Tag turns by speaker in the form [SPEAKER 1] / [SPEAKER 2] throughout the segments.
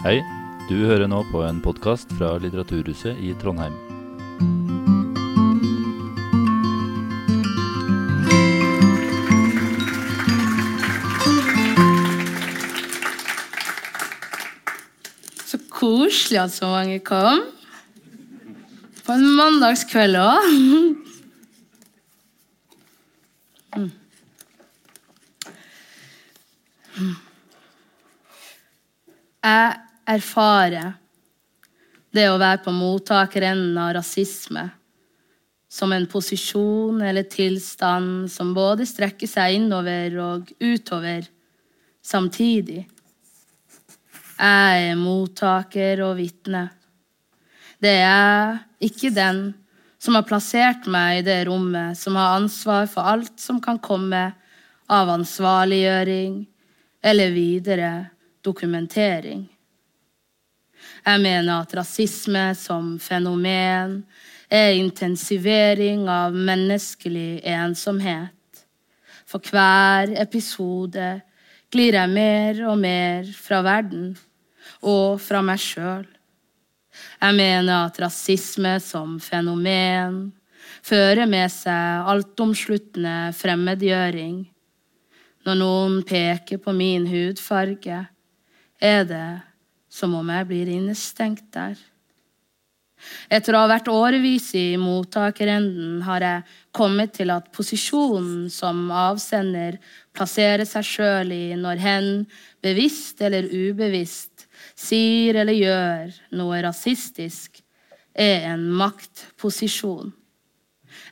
[SPEAKER 1] Hei, du hører nå på en podkast fra Litteraturhuset i Trondheim.
[SPEAKER 2] Så koselig at så mange kom. På en mandagskveld òg. Jeg erfarer det å være på mottakerenden av rasisme som en posisjon eller tilstand som både strekker seg innover og utover samtidig. Jeg er mottaker og vitne. Det er jeg, ikke den som har plassert meg i det rommet, som har ansvar for alt som kan komme av ansvarliggjøring eller videre dokumentering. Jeg mener at rasisme som fenomen er intensivering av menneskelig ensomhet. For hver episode glir jeg mer og mer fra verden og fra meg sjøl. Jeg mener at rasisme som fenomen fører med seg altomsluttende fremmedgjøring. Når noen peker på min hudfarge, er det som om jeg blir innestengt der. Etter å ha vært årevis i mottakerenden har jeg kommet til at posisjonen som avsender plasserer seg sjøl i når hen, bevisst eller ubevisst, sier eller gjør noe rasistisk, er en maktposisjon.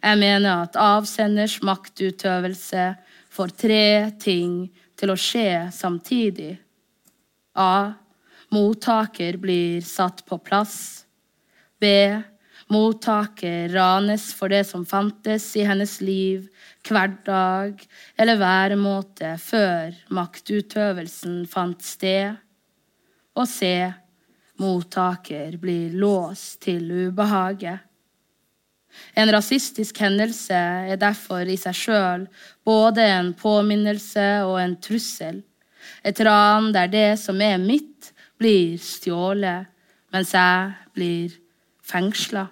[SPEAKER 2] Jeg mener at avsenders maktutøvelse får tre ting til å skje samtidig. A. Mottaker blir satt på plass. B. Mottaker ranes for det som fantes i hennes liv, hverdag eller væremåte før maktutøvelsen fant sted. Og C. Mottaker blir låst til ubehaget. En rasistisk hendelse er derfor i seg sjøl både en påminnelse og en trussel. Et ran der det som er mitt, blir stjålet, mens jeg blir fengsla.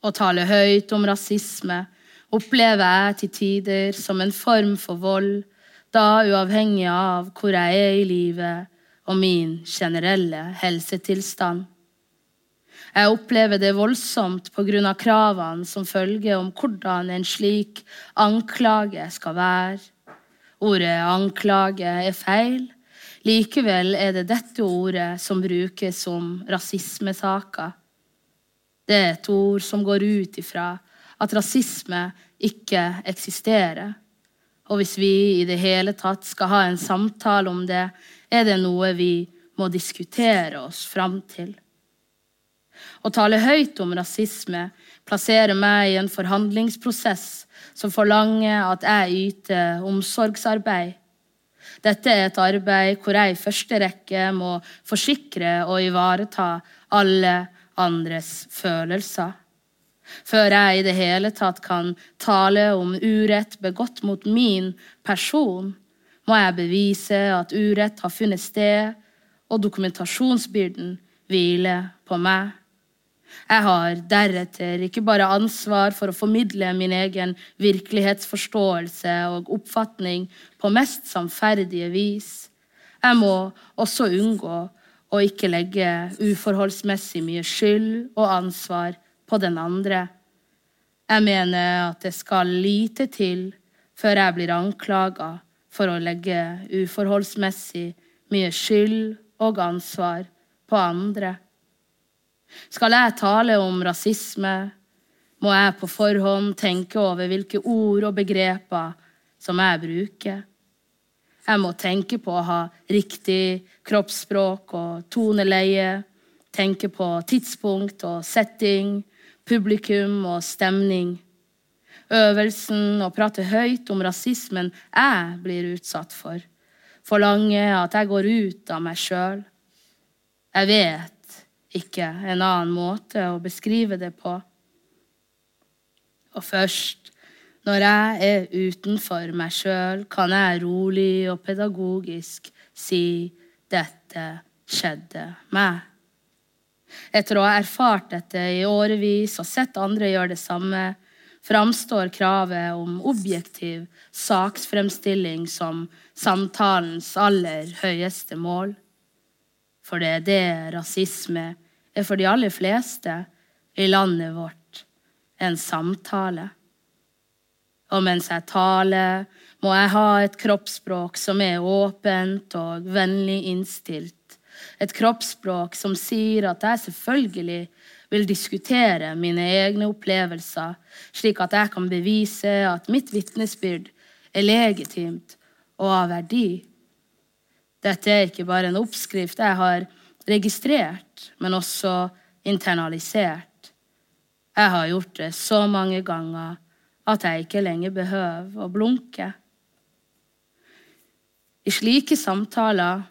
[SPEAKER 2] Å tale høyt om rasisme opplever jeg til tider som en form for vold, da uavhengig av hvor jeg er i livet og min generelle helsetilstand. Jeg opplever det voldsomt pga. kravene som følger om hvordan en slik anklage skal være. Ordet anklage er feil. Likevel er det dette ordet som brukes som rasismesaker. Det er et ord som går ut ifra at rasisme ikke eksisterer. Og hvis vi i det hele tatt skal ha en samtale om det, er det noe vi må diskutere oss fram til. Å tale høyt om rasisme plasserer meg i en forhandlingsprosess som forlanger at jeg yter omsorgsarbeid. Dette er et arbeid hvor jeg i første rekke må forsikre og ivareta alle andres følelser. Før jeg i det hele tatt kan tale om urett begått mot min person, må jeg bevise at urett har funnet sted, og dokumentasjonsbyrden hviler på meg. Jeg har deretter ikke bare ansvar for å formidle min egen virkelighetsforståelse og oppfatning på mest samferdige vis. Jeg må også unngå å ikke legge uforholdsmessig mye skyld og ansvar på den andre. Jeg mener at det skal lite til før jeg blir anklaga for å legge uforholdsmessig mye skyld og ansvar på andre. Skal jeg tale om rasisme, må jeg på forhånd tenke over hvilke ord og begreper som jeg bruker. Jeg må tenke på å ha riktig kroppsspråk og toneleie, tenke på tidspunkt og setting, publikum og stemning. Øvelsen å prate høyt om rasismen jeg blir utsatt for, forlanger at jeg går ut av meg sjøl. Jeg vet ikke en annen måte å beskrive det på. Og først når jeg er utenfor meg sjøl, kan jeg rolig og pedagogisk si dette skjedde meg. Etter å ha erfart dette i årevis og sett andre gjøre det samme, framstår kravet om objektiv saksfremstilling som samtalens aller høyeste mål. For det er det rasisme er for de aller fleste i landet vårt en samtale. Og mens jeg taler, må jeg ha et kroppsspråk som er åpent og vennlig innstilt. Et kroppsspråk som sier at jeg selvfølgelig vil diskutere mine egne opplevelser, slik at jeg kan bevise at mitt vitnesbyrd er legitimt og av verdi. Dette er ikke bare en oppskrift jeg har registrert, men også internalisert. Jeg har gjort det så mange ganger at jeg ikke lenger behøver å blunke. I slike samtaler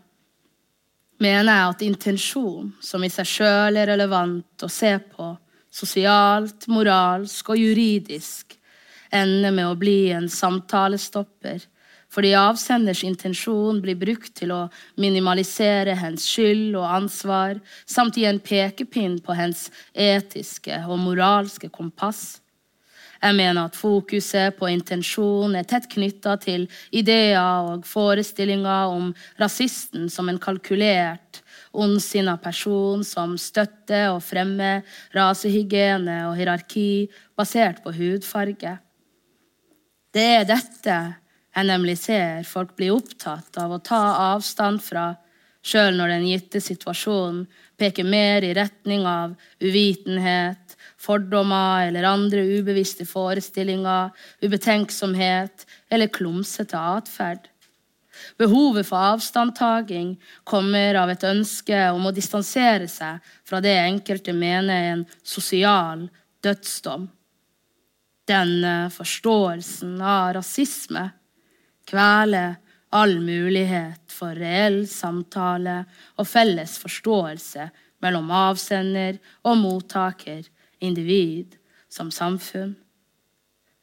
[SPEAKER 2] mener jeg at intensjon, som i seg sjøl er relevant å se på, sosialt, moralsk og juridisk, ender med å bli en samtalestopper, fordi avsenders intensjon blir brukt til å minimalisere hens skyld og ansvar, samt gi en pekepinn på hens etiske og moralske kompass. Jeg mener at fokuset på intensjon er tett knytta til ideer og forestillinger om rasisten som en kalkulert, ondsinna person som støtter og fremmer rasehygiene og hierarki basert på hudfarge. Det er dette jeg nemlig ser folk bli opptatt av å ta avstand fra, sjøl når den gitte situasjonen peker mer i retning av uvitenhet, fordommer eller andre ubevisste forestillinger, ubetenksomhet eller klumsete atferd. Behovet for avstandtaking kommer av et ønske om å distansere seg fra det enkelte mener er en sosial dødsdom. Denne forståelsen av rasisme kveler all mulighet for reell samtale og felles forståelse mellom avsender og mottaker individ som samfunn.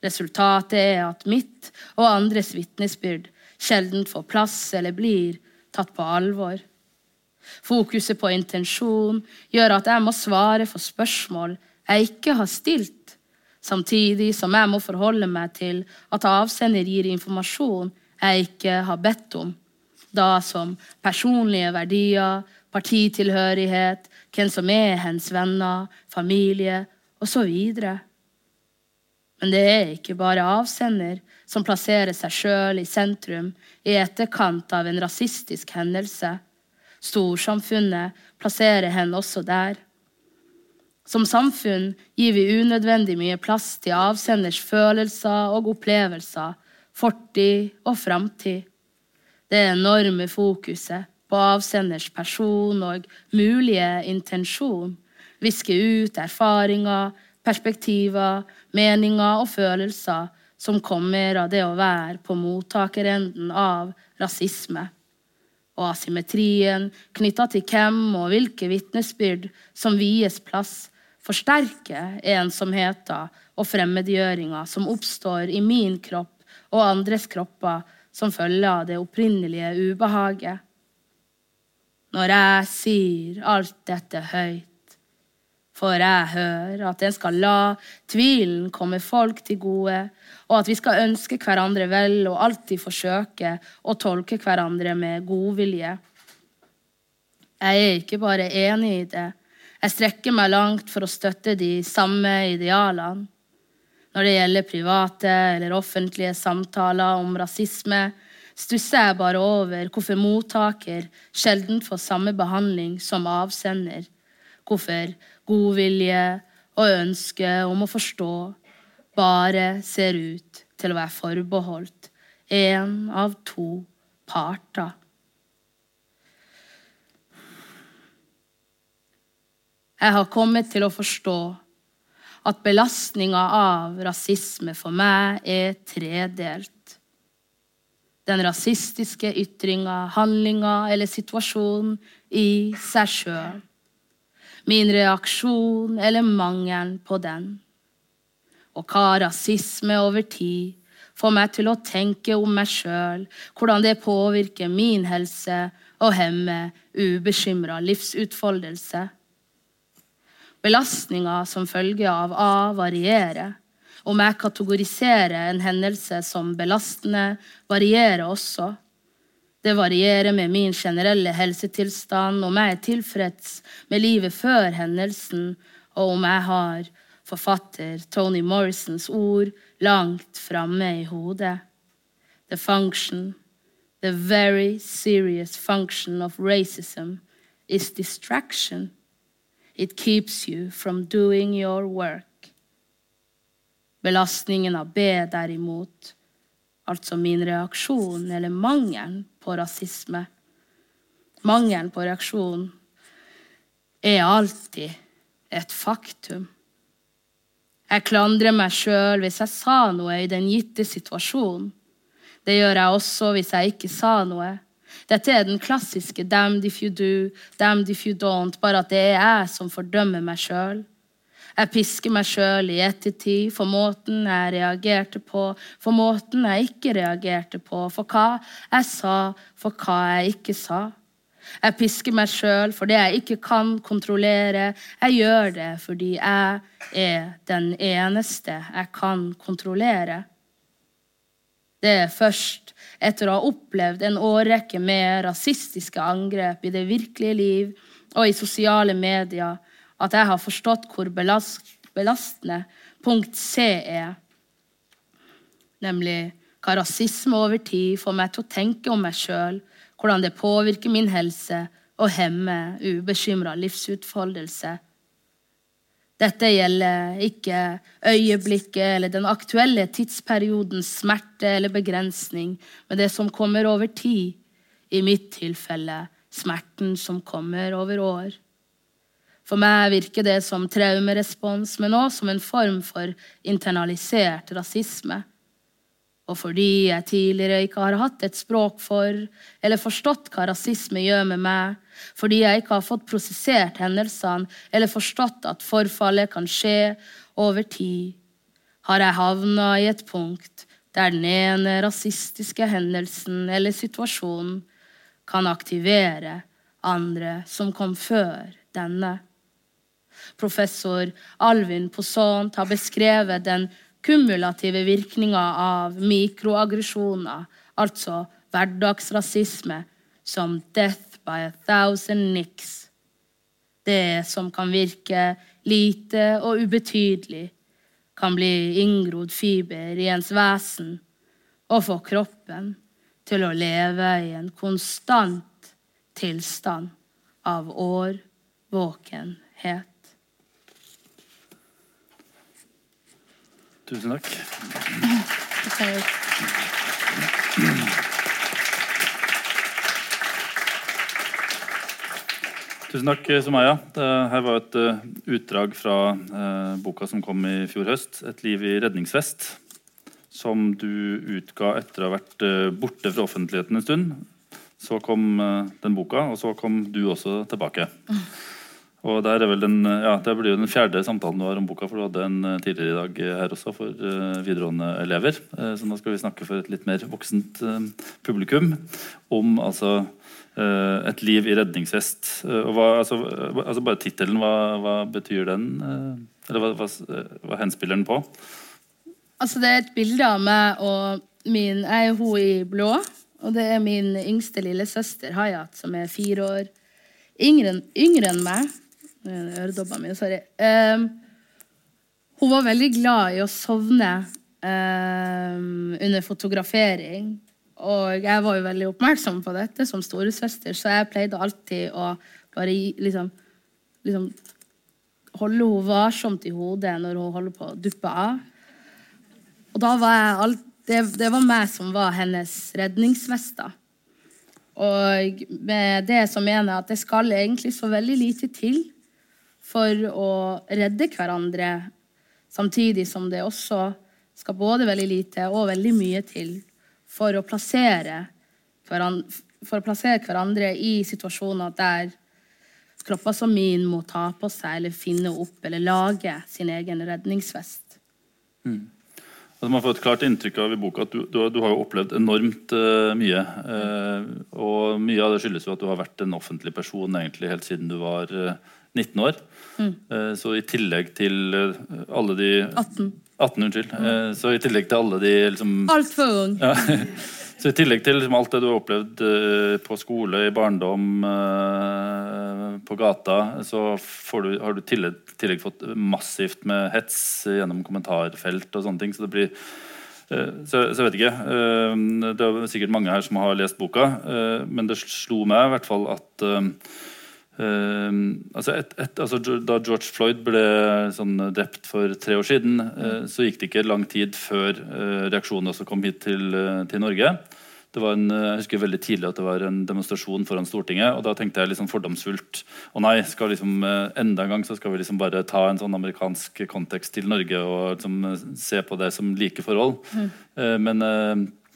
[SPEAKER 2] Resultatet er at mitt og andres vitnesbyrd sjelden får plass eller blir tatt på alvor. Fokuset på intensjon gjør at jeg må svare for spørsmål jeg ikke har stilt, samtidig som jeg må forholde meg til at avsender gir informasjon jeg ikke har bedt om, da som personlige verdier, partitilhørighet, hvem som er hens venner, familie osv. Men det er ikke bare avsender som plasserer seg sjøl i sentrum i etterkant av en rasistisk hendelse. Storsamfunnet plasserer henne også der. Som samfunn gir vi unødvendig mye plass til avsenders følelser og opplevelser, fortid og framtid. Det enorme fokuset på avsenders person og mulige intensjon visker ut erfaringer, perspektiver, meninger og følelser som kommer av det å være på mottakerenden av rasisme. Og asymmetrien knytta til hvem og hvilke vitnesbyrd som vies plass, forsterker ensomheten og fremmedgjøringa som oppstår i min kropp og andres kropper som følge av det opprinnelige ubehaget. Når jeg sier alt dette høyt, får jeg høre at en skal la tvilen komme folk til gode, og at vi skal ønske hverandre vel og alltid forsøke å tolke hverandre med godvilje. Jeg er ikke bare enig i det, jeg strekker meg langt for å støtte de samme idealene. Når det gjelder private eller offentlige samtaler om rasisme, stusser jeg bare over hvorfor mottaker sjelden får samme behandling som avsender. Hvorfor godvilje og ønske om å forstå bare ser ut til å være forbeholdt én av to parter. Jeg har kommet til å forstå at belastninga av rasisme for meg er tredelt den rasistiske ytringa, handlinga eller situasjonen i seg sjøl. Min reaksjon eller mangelen på den. Og hva rasisme over tid får meg til å tenke om meg sjøl, hvordan det påvirker min helse og hemmer ubekymra livsutfoldelse. Belastninga som følge av A varierer. Om jeg kategoriserer en hendelse som belastende, varierer også. Det varierer med min generelle helsetilstand, om jeg er tilfreds med livet før hendelsen, og om jeg har forfatter Tony Morrisons ord langt framme i hodet. The function, the very serious function of racism is distraction. It keeps you from doing your work. Belastningen av B, derimot, altså min reaksjon eller mangelen på rasisme, mangelen på reaksjon, er alltid et faktum. Jeg klandrer meg sjøl hvis jeg sa noe i den gitte situasjonen. Det gjør jeg også hvis jeg ikke sa noe. Dette er den klassiske 'damned if you do, damned if you don't', bare at det er jeg som fordømmer meg sjøl. Jeg pisker meg sjøl i ettertid for måten jeg reagerte på, for måten jeg ikke reagerte på, for hva jeg sa, for hva jeg ikke sa. Jeg pisker meg sjøl for det jeg ikke kan kontrollere. Jeg gjør det fordi jeg er den eneste jeg kan kontrollere. Det er først etter å ha opplevd en årrekke med rasistiske angrep i det virkelige liv og i sosiale medier, at jeg har forstått hvor belastende punkt C er. Nemlig hva rasisme over tid får meg til å tenke om meg sjøl hvordan det påvirker min helse og hemmer ubekymra livsutfoldelse. Dette gjelder ikke øyeblikket eller den aktuelle tidsperiodens smerte eller begrensning, men det som kommer over tid, i mitt tilfelle smerten som kommer over år. For meg virker det som traumerespons, men også som en form for internalisert rasisme og fordi jeg tidligere ikke har hatt et språk for eller forstått hva rasisme gjør med meg, fordi jeg ikke har fått prosessert hendelsene eller forstått at forfallet kan skje over tid, har jeg havna i et punkt der den ene rasistiske hendelsen eller situasjonen kan aktivere andre som kom før denne. Professor Alvin Posant har beskrevet den kumulative virkninga av mikroaggresjoner, altså hverdagsrasisme, som 'death by a thousand nicks'. Det som kan virke lite og ubetydelig, kan bli inngrodd fiber i ens vesen og få kroppen til å leve i en konstant tilstand av årvåkenhet.
[SPEAKER 1] Tusen takk. Tusen takk, Sumaya. Her var et eh, utdrag fra eh, boka som kom i fjor høst, 'Et liv i redningsvest', som du utga etter å ha vært eh, borte fra offentligheten en stund. Så kom den boka, og så kom du også tilbake. Og der er vel den, ja, Det blir jo den fjerde samtalen du har om boka, for du hadde en eh, tidligere i dag her også for uh, videregående elever. Så nå skal vi snakke for et litt mer voksent publikum om altså et liv i redningsvest. og hva, altså, altså Bare tittelen, hva, hva, betyr den? eller hva, hva, hva henspiller den på?
[SPEAKER 2] Altså Det er et bilde av meg og min Jeg er hun i blå. Og det er min yngste lillesøster Hayat, som er fire år yngre, yngre enn meg. Øredobba mine, sorry. Um, hun var veldig glad i å sovne um, under fotografering. Og jeg var jo veldig oppmerksom på dette som storesøster, så jeg pleide alltid å bare liksom, liksom holde henne varsomt i hodet når hun holder på å duppe av. Og da var jeg alt, det, det var meg som var hennes redningsvest. Og med det så mener jeg at det skal egentlig så veldig lite til for å redde hverandre, samtidig som det også skal både veldig lite og veldig mye til for å plassere hverandre, for å plassere hverandre i situasjoner der kropper som min må ta på seg eller finne opp eller lage sin egen redningsvest.
[SPEAKER 1] Mm. Altså, man får et klart inntrykk av i boka at du, du, du har jo opplevd enormt uh, mye. Uh, og mye av det skyldes jo at du har vært en offentlig person egentlig helt siden du var uh, 19 år. Mm. så i tillegg til alle de
[SPEAKER 2] 18.
[SPEAKER 1] 18, unnskyld. Mm. så i tillegg til alle de liksom
[SPEAKER 2] Altfor ung. Ja,
[SPEAKER 1] Så i tillegg til liksom, alt det du har opplevd på skole, i barndom, på gata, så du, har du i tillegg, tillegg, fått massivt med hets gjennom kommentarfelt og sånne ting. Så det blir så, så, jeg vet ikke. det er sikkert mange her som har lest boka, men det slo meg i hvert fall at Uh, altså et, et, altså da George Floyd ble sånn drept for tre år siden, uh, så gikk det ikke lang tid før uh, reaksjonen også kom hit til, til Norge. Det var en, jeg husker veldig tidlig at det var en demonstrasjon foran Stortinget. og Da tenkte jeg liksom fordomsfullt å nei, skal liksom, enda en gang så skal vi liksom bare ta en sånn amerikansk kontekst til Norge og liksom se på det som like forhold. Mm. Men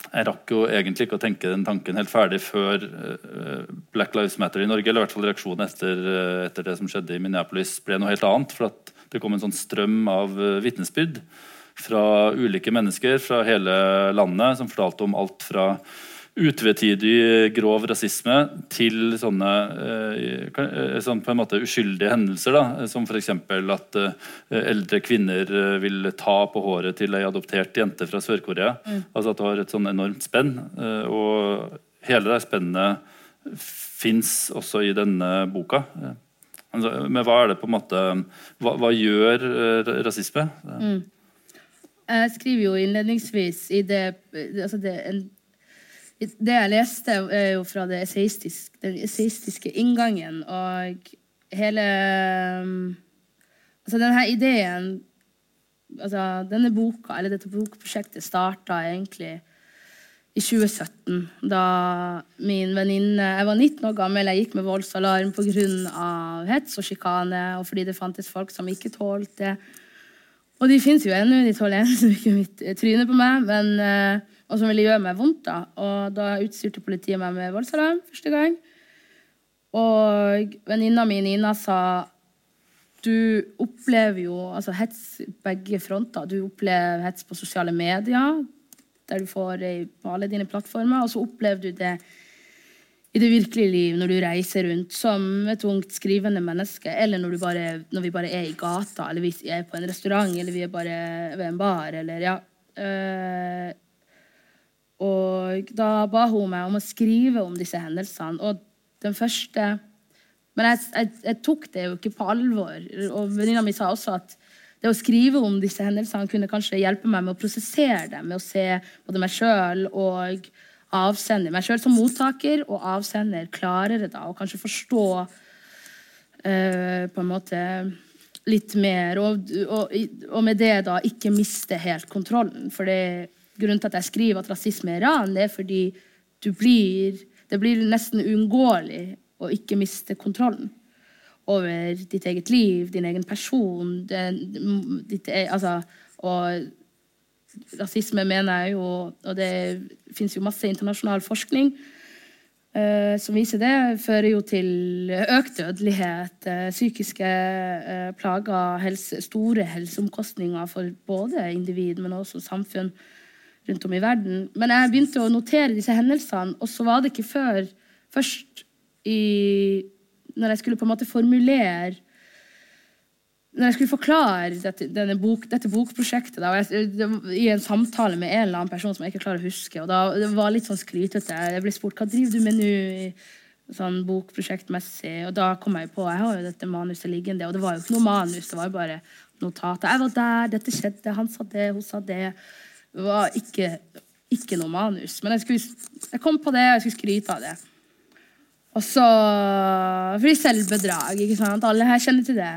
[SPEAKER 1] jeg rakk jo egentlig ikke å tenke den tanken helt ferdig før uh, Black Lives Matter i Norge, eller i hvert fall reaksjonen etter, uh, etter, det som skjedde i Minneapolis, ble noe helt annet. For at det kom en sånn strøm av vitnesbyrd fra ulike mennesker fra hele landet som fortalte om alt fra utvetydig grov rasisme til sånne eh, sånn på en måte uskyldige hendelser. Da, som f.eks. at eh, eldre kvinner eh, vil ta på håret til ei adoptert jente fra Sør-Korea. Mm. Altså at du har et sånn enormt spenn. og hele det spennet fins også i denne boka. Altså, men hva er det på en måte Hva, hva gjør rasisme? Mm.
[SPEAKER 2] Jeg skriver jo innledningsvis i det, altså det en det jeg leste, er jo fra eseistisk, den eseistiske inngangen. Og hele Altså, denne ideen altså, Denne boka, eller dette bokprosjektet, starta egentlig i 2017. Da min venninne Jeg var 19 år gammel, jeg gikk med voldsalarm pga. hets og sjikane, og fordi det fantes folk som ikke tålte. Og de fins jo ennå, de tåler ennå ikke mitt tryne på meg. men... Og som ville gjøre meg vondt. Da Og da utstyrte politiet meg med voldsalarm første gang. Og venninna mi Nina sa du opplever jo altså, hets begge fronter. Du opplever hets på sosiale medier, der du får det på alle dine plattformer. Og så opplever du det i det virkelige liv når du reiser rundt som et ungt skrivende menneske, eller når, bare, når vi bare er i gata, eller vi er på en restaurant, eller vi er bare ved en bar, eller ja. Øh, og da ba hun meg om å skrive om disse hendelsene. Og den første Men jeg, jeg, jeg tok det jo ikke på alvor. Og venninna mi sa også at det å skrive om disse hendelsene kunne kanskje hjelpe meg med å prosessere dem, med å se både meg sjøl og avsender, meg sjøl som mottaker og avsender klarere, da, og kanskje forstå uh, på en måte litt mer. Og, og, og, med det da ikke miste helt kontrollen. For det grunnen til at jeg skriver at rasisme er ran, det er fordi blir, det blir nesten uunngåelig å ikke miste kontrollen over ditt eget liv, din egen person. Ditt, e, altså, og rasisme mener jeg jo Og det fins jo masse internasjonal forskning uh, som viser det. Fører jo til økt dødelighet, uh, psykiske uh, plager, helse, store helseomkostninger for både individ, men også samfunn rundt om i verden. Men jeg begynte å notere disse hendelsene, og så var det ikke før først i Når jeg skulle på en måte formulere når jeg skulle forklare dette, bok, dette bokprosjektet da, jeg, det, i en samtale med en eller annen person som jeg ikke klarer å huske og da, Det var litt sånn skrytete. Jeg ble spurt hva driver du med nå sånn bokprosjektmessig. Og da kom jeg på jeg har jo dette manuset liggende. Og det var jo ikke noe manus, det var jo bare notater. Jeg var der, dette skjedde, han sa det, hun sa det. Det var ikke, ikke noe manus. Men jeg, skulle, jeg kom på det, og jeg skulle skryte av det. Og så Fordi selvbedrag. ikke sant? Alle her kjenner til det.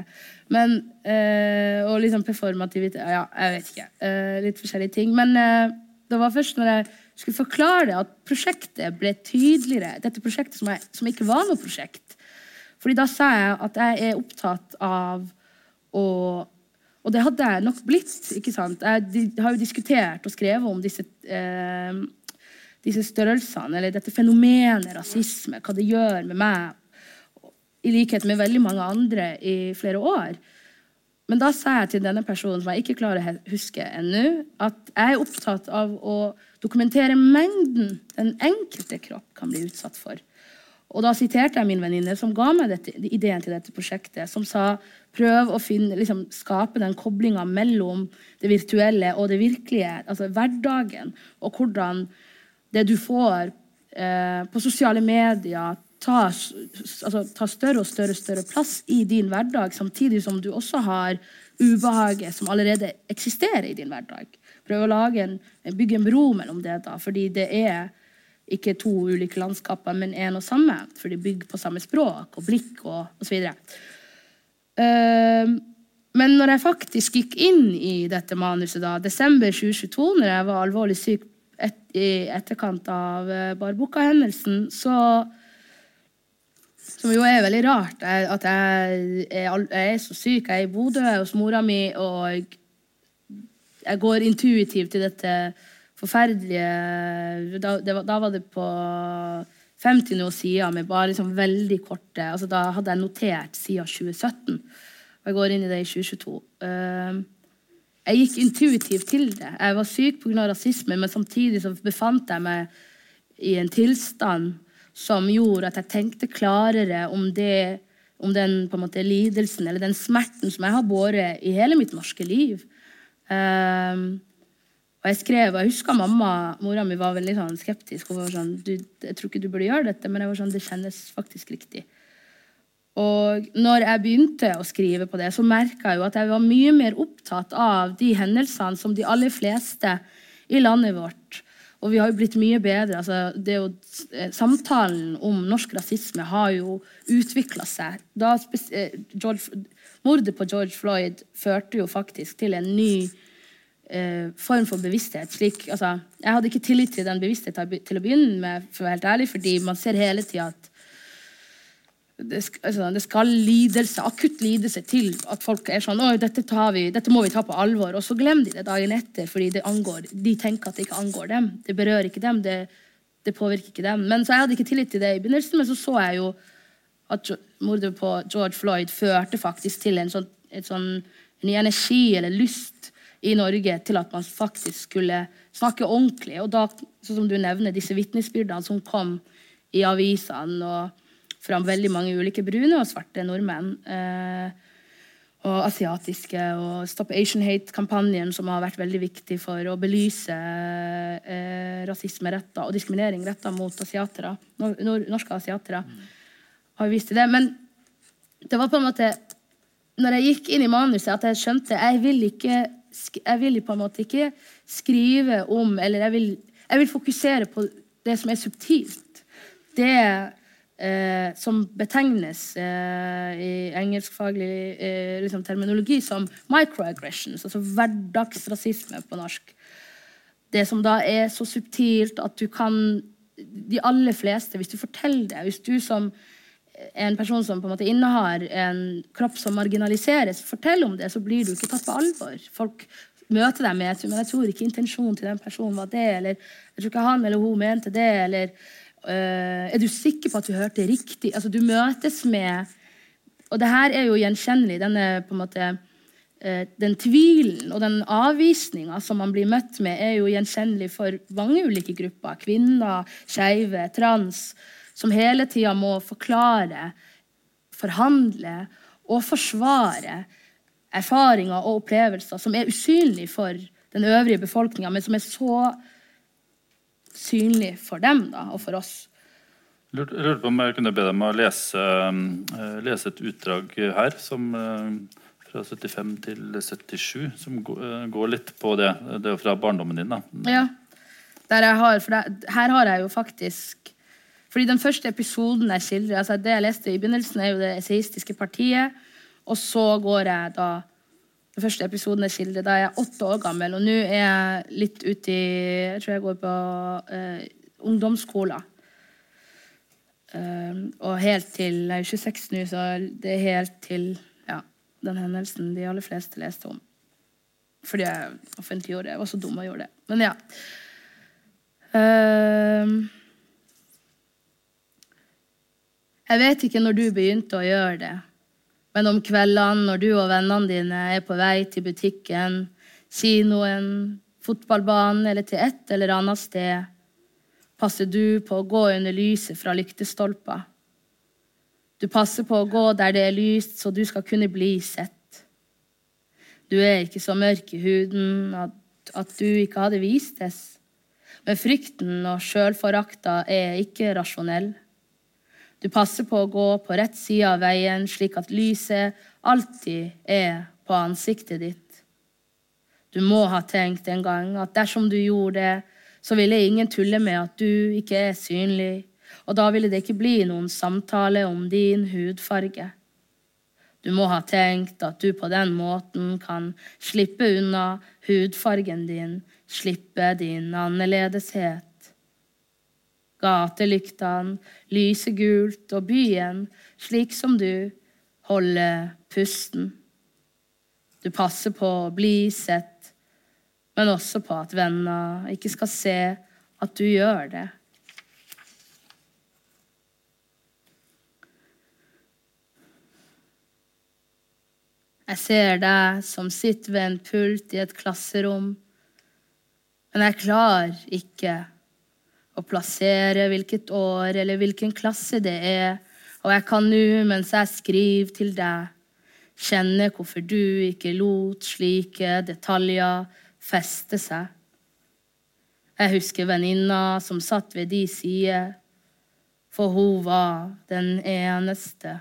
[SPEAKER 2] Men, øh, og liksom performativitet Ja, jeg vet ikke. Øh, litt forskjellige ting. Men øh, det var først når jeg skulle forklare det, at prosjektet ble tydeligere. Dette prosjektet som, jeg, som ikke var noe prosjekt. Fordi da sa jeg at jeg er opptatt av å og det hadde jeg nok blitt. ikke sant? Jeg har jo diskutert og skrevet om disse, eh, disse størrelsene, eller dette fenomenet rasisme, hva det gjør med meg, i likhet med veldig mange andre i flere år. men da sa jeg til denne personen, som jeg ikke klarer å huske ennå, at jeg er opptatt av å dokumentere mengden den enkelte kropp kan bli utsatt for. Og da siterte jeg min venninne som ga meg dette, ideen til dette prosjektet, som sa prøv å finne, liksom, skape den koblinga mellom det virtuelle og det virkelige, altså hverdagen, og hvordan det du får eh, på sosiale medier, tar, altså, tar større og større, større plass i din hverdag, samtidig som du også har ubehaget som allerede eksisterer i din hverdag. Prøv å en, bygge en bro mellom det, da, fordi det er ikke to ulike landskaper, men én og samme. For de bygger på samme språk og blikk og osv. Uh, men når jeg faktisk gikk inn i dette manuset, da, desember 2022, når jeg var alvorlig syk et, i etterkant av uh, Barboka-hendelsen, så Som jo er veldig rart, at jeg er, jeg er så syk. Jeg er i Bodø hos mora mi, og jeg går intuitivt til dette forferdelige Da, det da var det på 50 noen sider med bare liksom veldig korte altså Da hadde jeg notert siden 2017. Og jeg går inn i det i 2022. Eh, jeg gikk intuitivt til det. Jeg var syk pga. rasisme, men samtidig så befant jeg meg i en tilstand som gjorde at jeg tenkte klarere om det om den måte lidelsen eller den smerten som jeg har båret i hele mitt norske liv. Um, og jeg skrev, jeg husker mamma, mora mi var veldig sånn skeptisk. Hun var sånn, jeg tror ikke du burde gjøre dette, men jeg var sånn, det kjennes faktisk riktig. Og når jeg begynte å skrive på det, så merka jeg jo at jeg var mye mer opptatt av de hendelsene som de aller fleste i landet vårt Og vi har jo blitt mye bedre. altså å, eh, Samtalen om norsk rasisme har jo utvikla seg. Da eh, George, mordet på George Floyd førte jo faktisk til en ny eh, form for bevissthet. Slik, altså, jeg hadde ikke tillit til den bevisstheten til å begynne med, for å være helt ærlig, fordi man ser hele tida at det, skal, altså, det skal lidelse, akutt lidelse til at folk er sånn Oi, dette, vi, dette må vi ta på alvor. Og så glemmer de det dagen etter, fordi det angår, de tenker at det ikke angår dem. Det berører ikke dem. Det, det påvirker ikke dem. Men Så jeg hadde ikke tillit til det i begynnelsen, men så så jeg jo at mordet på George Floyd førte faktisk til en sånn, et sånn en ny energi eller lyst i Norge til at man faktisk skulle snakke ordentlig. Og da, sånn som du nevner, disse vitnesbyrdene som kom i avisene og fra veldig mange ulike brune og svarte nordmenn. Eh, og asiatiske og Stop Asian Hate-kampanjen, som har vært veldig viktig for å belyse eh, rasisme retta og diskriminering retta mot asiatere, nor nor norske asiatere, har vist til det. Men det var på en måte når jeg gikk inn i manuset, at jeg skjønte jeg vil ikke jeg vil på en måte ikke skrive om Eller jeg vil, jeg vil fokusere på det som er subtilt. Det eh, som betegnes eh, i engelskfaglig eh, liksom terminologi som microaggressions, altså hverdagsrasisme på norsk. Det som da er så subtilt at du kan De aller fleste, hvis du forteller det Hvis du som en person som på en måte innehar en kropp som marginaliseres, fortell om det, så blir du ikke tatt på alvor. Folk møter deg med men jeg tror ikke intensjonen til den personen var det, eller jeg tror ikke han eller hun mente det, eller øh, er du sikker på at du hørte riktig? Altså, du møtes med Og det her er jo gjenkjennelig, denne på en måte eh, den tvilen og den avvisninga som man blir møtt med, er jo gjenkjennelig for mange ulike grupper. Kvinner, skeive, trans. Som hele tida må forklare, forhandle og forsvare erfaringer og opplevelser som er usynlige for den øvrige befolkninga, men som er så synlige for dem da, og for oss.
[SPEAKER 1] Jeg lurte på om jeg kunne be deg om å lese, eh, lese et utdrag her som eh, fra 75 til 77, som eh, går litt på det. Det er jo fra barndommen din. da.
[SPEAKER 2] Ja. Der har, det, her har jeg jo faktisk Fordi den første episoden jeg skildrer altså Det jeg leste i begynnelsen, er jo det esaistiske partiet. Og så går jeg da Den første episoden jeg skildrer, da er jeg åtte år gammel. Og nå er jeg litt ute i Jeg tror jeg går på eh, ungdomsskolen. Eh, og helt til Jeg er jo 26 nå, så det er helt til ja, den hendelsen de aller fleste leste om. Fordi jeg offentliggjorde det. Jeg var så dum og gjorde det. Men ja. Ehm. Jeg vet ikke når du begynte å gjøre det, Men om kveldene når du og vennene dine er på vei til butikken, kinoen, fotballbanen eller til et eller annet sted, passer du på å gå under lyset fra lyktestolper. Du passer på å gå der det er lyst, så du skal kunne bli sett. Du er ikke så mørk i huden at, at du ikke hadde vistes. Men frykten og sjølforakta er ikke rasjonell. Du passer på å gå på rett side av veien, slik at lyset alltid er på ansiktet ditt. Du må ha tenkt en gang at dersom du gjorde det, så ville ingen tulle med at du ikke er synlig, og da ville det ikke bli noen samtale om din hudfarge. Du må ha tenkt at du på den måten kan slippe unna hudfargen din, slippe din annerledeshet gatelyktene lyser gult, og byen slik som du holder pusten. Du passer på å bli sett, men også på at venner ikke skal se at du gjør det. Jeg ser deg som sitter ved en pult i et klasserom, men jeg klarer ikke å plassere hvilket år eller hvilken klasse det er, og jeg kan nå, mens jeg skriver til deg, kjenne hvorfor du ikke lot slike detaljer feste seg. Jeg husker venninna som satt ved de side, for hun var den eneste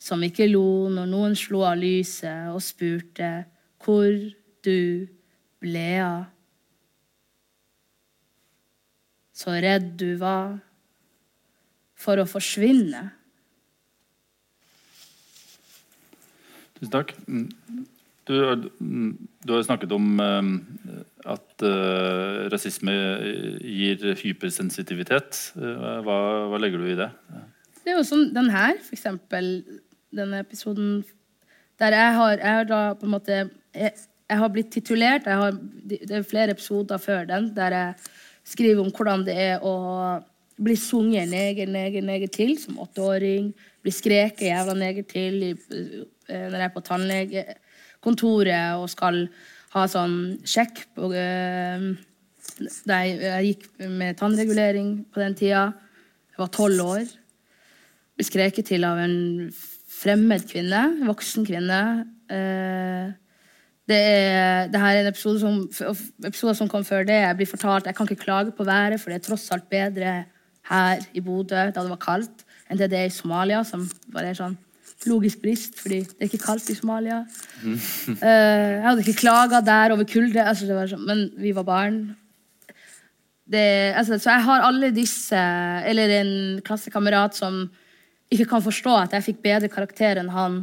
[SPEAKER 2] som ikke lo når noen slo av lyset og spurte hvor du ble av. så redd du var for å forsvinne.
[SPEAKER 1] Tusen takk. Du, du har snakket om uh, at uh, rasisme gir hypersensitivitet. Uh, hva, hva, legger du i det?
[SPEAKER 2] Det er jo sånn den her, for eksempel. Denne episoden der jeg har, jeg har da på en måte jeg, jeg har blitt titulert har, Det er flere episoder før den der jeg skriver om hvordan det er å bli sunget neger, neger, neger til som åtteåring. Bli skreket jævla neger til i, når jeg er på tannlegekontoret og skal ha sånn sjekk på uh, Jeg gikk med tannregulering på den tida. Jeg var tolv år. Ble skreket til av en fremmed kvinne, En voksen kvinne. Uh, det er, det her er en episode som, episode som kom før det. Jeg blir fortalt jeg kan ikke klage på været, for det er tross alt bedre her i Bodø da det var kaldt, enn det det er i Somalia, som bare er sånn logisk brist, fordi det er ikke kaldt i Somalia. uh, jeg hadde ikke klaga der over kulde, altså sånn, men vi var barn. Det, altså, så jeg har alle disse Eller en klassekamerat som ikke kan forstå at jeg fikk bedre karakter enn han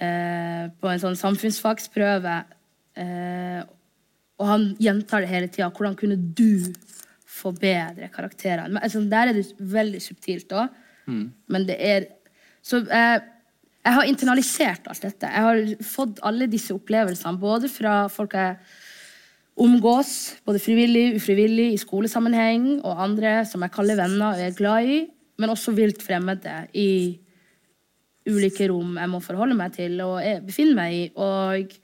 [SPEAKER 2] eh, på en sånn samfunnsfagsprøve. Eh, og han gjentar det hele tida. Hvordan kunne du få bedre karakterer? Men, altså, der er det veldig subtilt òg. Mm. Men det er Så eh, jeg har internalisert alt dette. Jeg har fått alle disse opplevelsene, både fra folk jeg omgås, både frivillig, ufrivillig, i skolesammenheng, og andre som jeg kaller venner og er glad i, men også vilt fremmede i ulike rom jeg må forholde meg til og befinne meg i. Og,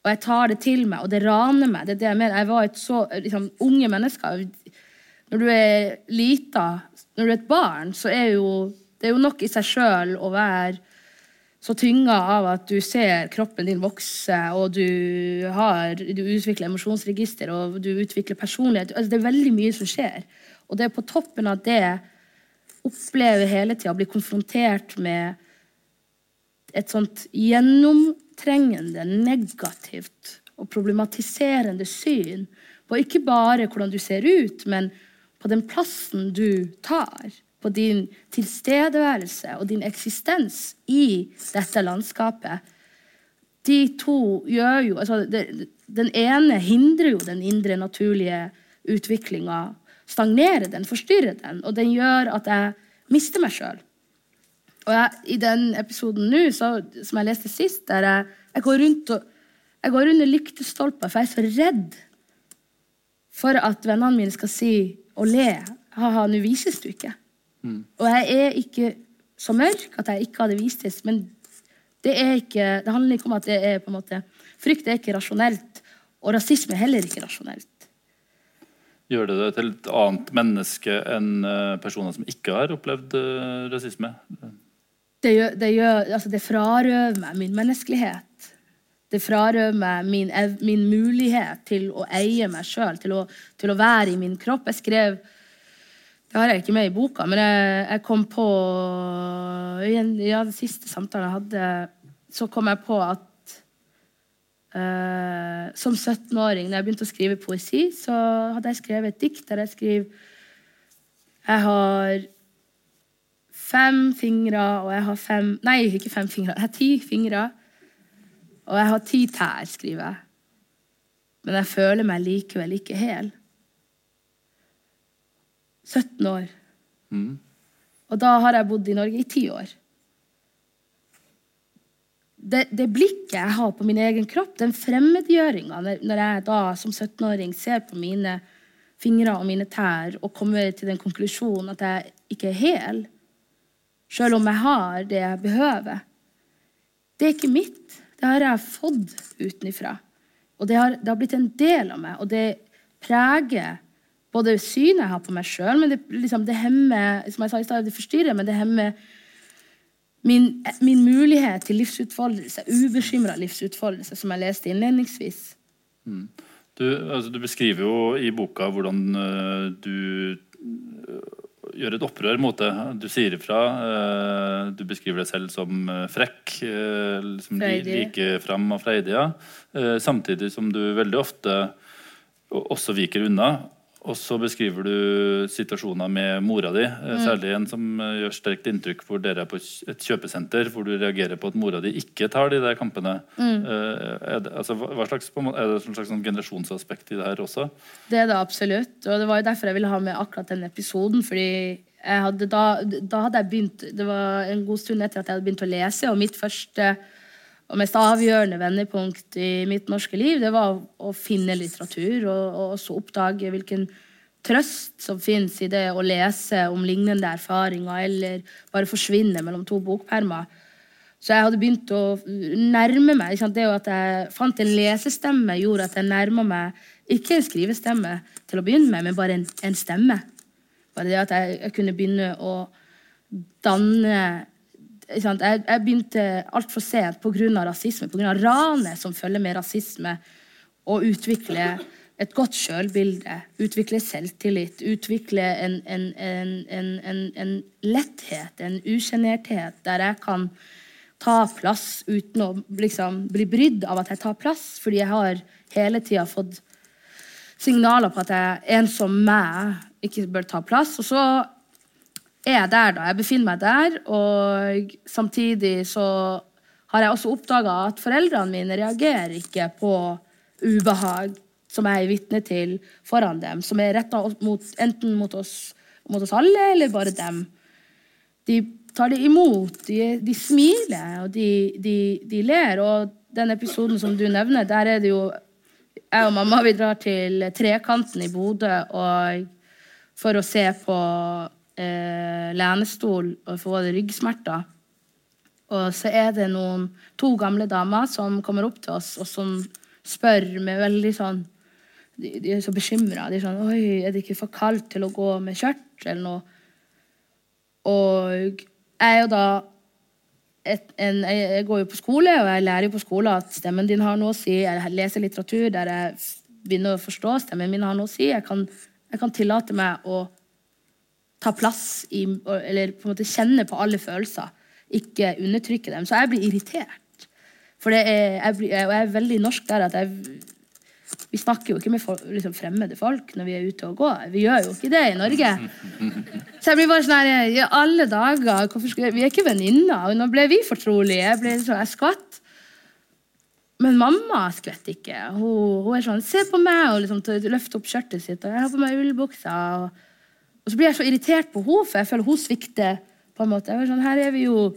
[SPEAKER 2] og, jeg tar det til meg, og det raner meg. Det er det jeg mener. Jeg var et så liksom, Unge mennesker Når du er lita, når du er et barn, så er jo det er jo nok i seg sjøl å være så tynga av at du ser kroppen din vokse, og du, har, du utvikler emosjonsregister og du utvikler personlighet. Altså, det er veldig mye som skjer. Og det er på toppen av det opplever hele tida å bli konfrontert med et sånt gjennomtrengende, negativt og problematiserende syn på ikke bare hvordan du ser ut, men på den plassen du tar. På din tilstedeværelse og din eksistens i dette landskapet. De to gjør jo altså, Den ene hindrer jo den indre, naturlige utviklinga stagnerer den, forstyrrer den, og den gjør at jeg mister meg sjøl. Og jeg, i den episoden nå, som jeg leste sist, der jeg, jeg går rundt og jeg går under lyktestolper, for jeg er så redd for at vennene mine skal si og le Ha-ha, nå vises du ikke. Mm. Og jeg er ikke så mørk at jeg ikke hadde vistes, men Det, ikke, det handler ikke om at det er på en måte Frykt er ikke rasjonelt, og rasisme er heller ikke rasjonelt.
[SPEAKER 1] Gjør det det til et annet menneske enn eh, personer som ikke har opplevd eh, rasisme?
[SPEAKER 2] Det, gjør, det, gjør, altså det frarøver meg min menneskelighet. Det frarøver meg min, min mulighet til å eie meg sjøl, til, til, å være i min kropp. Jeg skrev Det har jeg ikke med i boka, men jeg, jeg kom på I en, ja, den siste samtalen jeg hadde, så kom jeg på at Uh, som 17-åring, da jeg begynte å skrive poesi, så hadde jeg skrevet et dikt der jeg skriver Jeg har fem fingre, og jeg har fem Nei, ikke fem fingre. Jeg har ti fingre, og jeg har ti tær, skriver jeg. Men jeg føler meg likevel ikke hel. 17 år. Mm. Og da har jeg bodd i Norge i ti år det, det, blikket jeg har på min egen kropp, den fremmedgjøringa når jeg da som 17-åring ser på mine fingre og mine tær og kommer til den konklusjonen at jeg ikke er hel, sjøl om jeg har det jeg behøver Det er ikke mitt. Det har jeg fått utenfra. Og det har, det har, blitt en del av meg, og det preger både synet jeg har på meg sjøl, men det, liksom, det hemmer som jeg sa i sted, det forstyrrer, men det hemmer Min, min mulighet til livsutfoldelse, ubekymra livsutfoldelse, som jeg leste innledningsvis.
[SPEAKER 1] Mm. Du, altså, du, beskriver jo i boka hvordan uh, du uh, gjør et opprør mot det. Du sier ifra. Uh, du beskriver deg selv som frekk, som like fram og freidig. Samtidig som du veldig ofte også viker unna. Og så beskriver du situasjoner med mora di, eh, mm. særlig en som eh, gjør sterkt inntrykk hvor dere er på et kjøpesenter, hvor du reagerer på at mora di ikke tar de der kampene. Mm. Eh, er, det, altså, slags, er det et slags sånn generasjonsaspekt i det her også?
[SPEAKER 2] Det er det absolutt. Og det var jo derfor jeg ville ha med akkurat den episoden. fordi hadde da, da, hadde jeg begynt Det var en god stund etter at jeg hadde begynt å lese, og mitt første og mest avgjørende vendepunkt i mitt norske liv, det var å finne litteratur og, og også oppdage hvilken trøst som fins i det å lese om lignende erfaringer eller bare forsvinne mellom to bokpermer. Så jeg hadde begynt å nærme meg. Det at jeg fant en lesestemme, gjorde at jeg nærma meg ikke en skrivestemme til å begynne med, men bare en, en stemme. Bare det at jeg, jeg kunne begynne å danne jeg, jeg begynte altfor sent pga. rasisme, pga. ranet som følger med rasisme, å utvikle et godt sjølbilde, utvikle selvtillit, utvikle en, en, en, en letthet, en usjenerthet, der jeg kan ta plass uten å liksom, bli brydd av at jeg tar plass, fordi jeg har hele tida fått signaler på at jeg, en som meg ikke bør ta plass. Og så er jeg der, da. Jeg befinner meg der. Og samtidig så har jeg også oppdaga at foreldrene mine reagerer ikke på ubehag som jeg er vitne til foran dem, som er retta enten mot oss, mot oss, alle eller bare dem. De tar det imot, de, de smiler, og de, de, de, ler. Og den episoden som du nevner, der er det jo Jeg og mamma vi drar til Trekanten i Bodø for å se på eh, lenestol får ryggsmerter. Og så er det noen, to gamle damer som kommer opp til oss og som spør med veldig sånn De, de er så bekymra. De er sånn Oi, er det ikke for kaldt til å gå med skjørt eller noe? Og jeg er jo da et, en, jeg går jo på skole, og jeg lærer jo på skole at stemmen din har noe å si. Jeg leser litteratur der jeg begynner å forstå stemmen min har noe å si. Jeg kan, jeg kan tillate meg å ta plass i Eller på en måte kjenne på alle følelser. Ikke undertrykke dem. Så jeg blir irritert. For er, jeg, blir, jeg, er veldig norsk der at jeg Vi snakker jo ikke med folk, liksom fremmede folk når vi er ute og går. Vi gjør jo ikke det i Norge. Så jeg blir bare sånn her I alle dager, skulle, Vi er ikke venninner. Nå ble vi fortrolige. Jeg, ble sånn, jeg skvatt. Men mamma skvetter ikke. Hun, hun, er sånn 'Se på meg!' og liksom løfter opp skjørtet sitt. Og jeg har på meg ullbuksa. og og så blir jeg så irritert på henne, for jeg føler hun svikter. på en måte. Jeg, sånn, her er vi jo...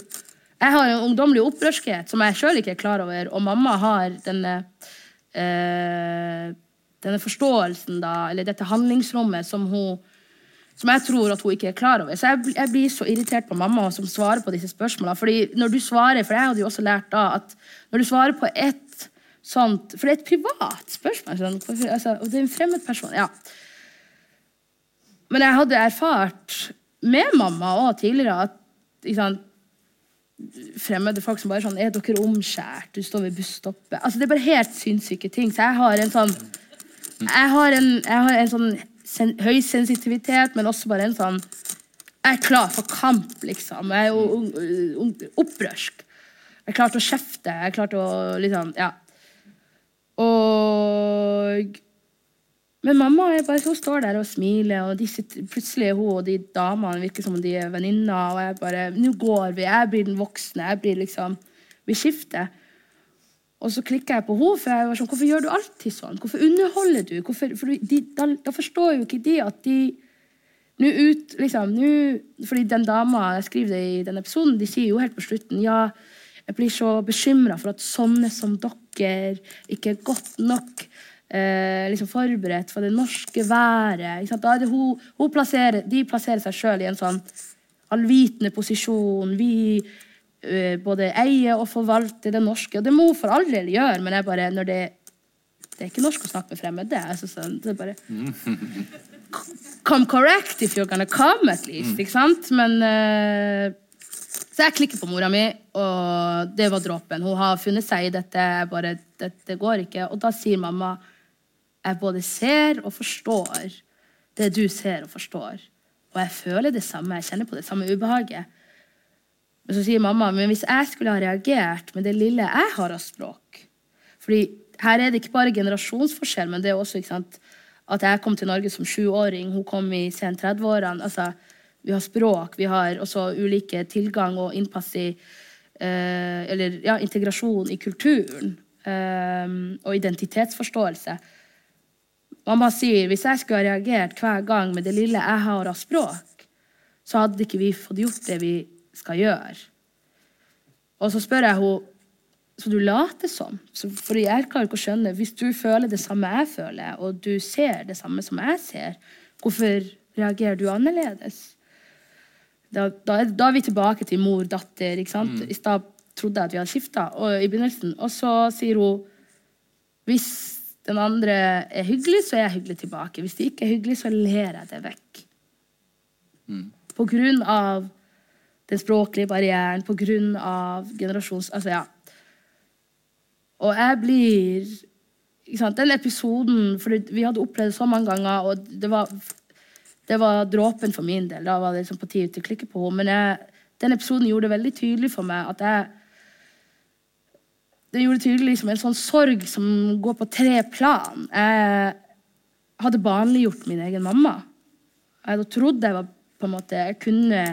[SPEAKER 2] jeg har en ungdommelig opprørskhet som jeg sjøl ikke er klar over, og mamma har denne øh, denne forståelsen, da, eller dette handlingsrommet som hun som jeg tror at hun ikke er klar over. Så jeg, jeg blir så irritert på mamma som svarer på disse spørsmålene. Fordi når du svarer, for jeg hadde jo også lært da at når du svarer på et sånt For det er et privat spørsmål. Sånn, altså, og det er en fremmed person. ja. Men jeg hadde erfart med mamma og tidligere at sant, fremmede folk som bare sånn Er dere omskjært? Du står ved busstoppet. Altså, det er bare helt sinnssyke ting. Så jeg har en sånn Jeg har en, jeg har en sånn sen, høy sensitivitet, men også bare en sånn Jeg er klar for kamp, liksom. Jeg er jo opprørsk. Jeg er klar til å kjefte. Jeg er klar til å liksom Ja. Og men mamma bare, hun står der og smiler, og sitter, plutselig er hun og de damene virker som om de er venninner. Og jeg bare Nå går vi. Jeg blir den voksne. Jeg blir liksom Vi skifter. Og så klikker jeg på henne, for jeg var sånn Hvorfor gjør du alltid sånn? Hvorfor underholder du? Hvorfor, for de, da, da forstår jo ikke de at de nå ut, liksom, nå, fordi den dama jeg skriver det i den episoden, de sier jo helt på slutten ja, jeg blir så bekymra for at sånne som dere ikke er godt nok eh, liksom forberedt for det norske været. Hun, hun plasserer, de plasserer seg sjøl i en sånn allvitende posisjon. Vi eh, både eier og forvalter det norske. Og det må hun for all del gjøre, men jeg bare, når det, det er ikke norsk å snakke med fremmede. Jeg synes sånn, det er bare come correct if you're gonna come, at least. Ikke sant? Men eh, Så jeg klikker på mora mi, og det var dråpen. Hun har funnet seg i dette. Bare, dette går ikke. Og da sier mamma jeg både ser og forstår det du ser og forstår. Og jeg føler det samme. Jeg kjenner på det samme ubehaget. Men så sier mamma men hvis jeg skulle ha reagert med det lille jeg har av språk fordi her er det ikke bare generasjonsforskjell, men det er også sant, at jeg kom til Norge som sjuåring. Hun kom i sen 30-årene. Altså, vi har språk, vi har også ulike tilgang og innpass i eh, Eller ja, integrasjon i kulturen. eh, og identitetsforståelse. Mamma sier hvis jeg skulle ha reagert hver gang med det lille jeg har av språk, så hadde ikke vi fått gjort det vi skal gjøre. Og så spør jeg henne så du later som. For jeg klarer ikke å skjønne Hvis du føler det samme jeg føler, og du ser det samme som jeg ser, hvorfor reagerer du annerledes? Da, da, da er vi tilbake til mor-datter. ikke sant? I stad trodde jeg at vi hadde skifta, i begynnelsen. Og så sier hun hvis den andre er hyggelig, så er jeg hyggelig tilbake. Hvis de ikke er hyggelig, så ler jeg det vekk. På grunn av den språklige barrieren, på grunn av generasjons... Altså, ja. Og jeg blir Den episoden For vi hadde opplevd det så mange ganger, og det var, det var dråpen for min del. Da var det liksom på tide til å klikke på henne. Men jeg, den episoden gjorde det veldig tydelig for meg at jeg Det gjorde tydelig liksom en sånn sorg som går på tre plan. Jeg hadde barnliggjort min egen mamma. Jeg hadde trodd jeg var på en måte, jeg kunne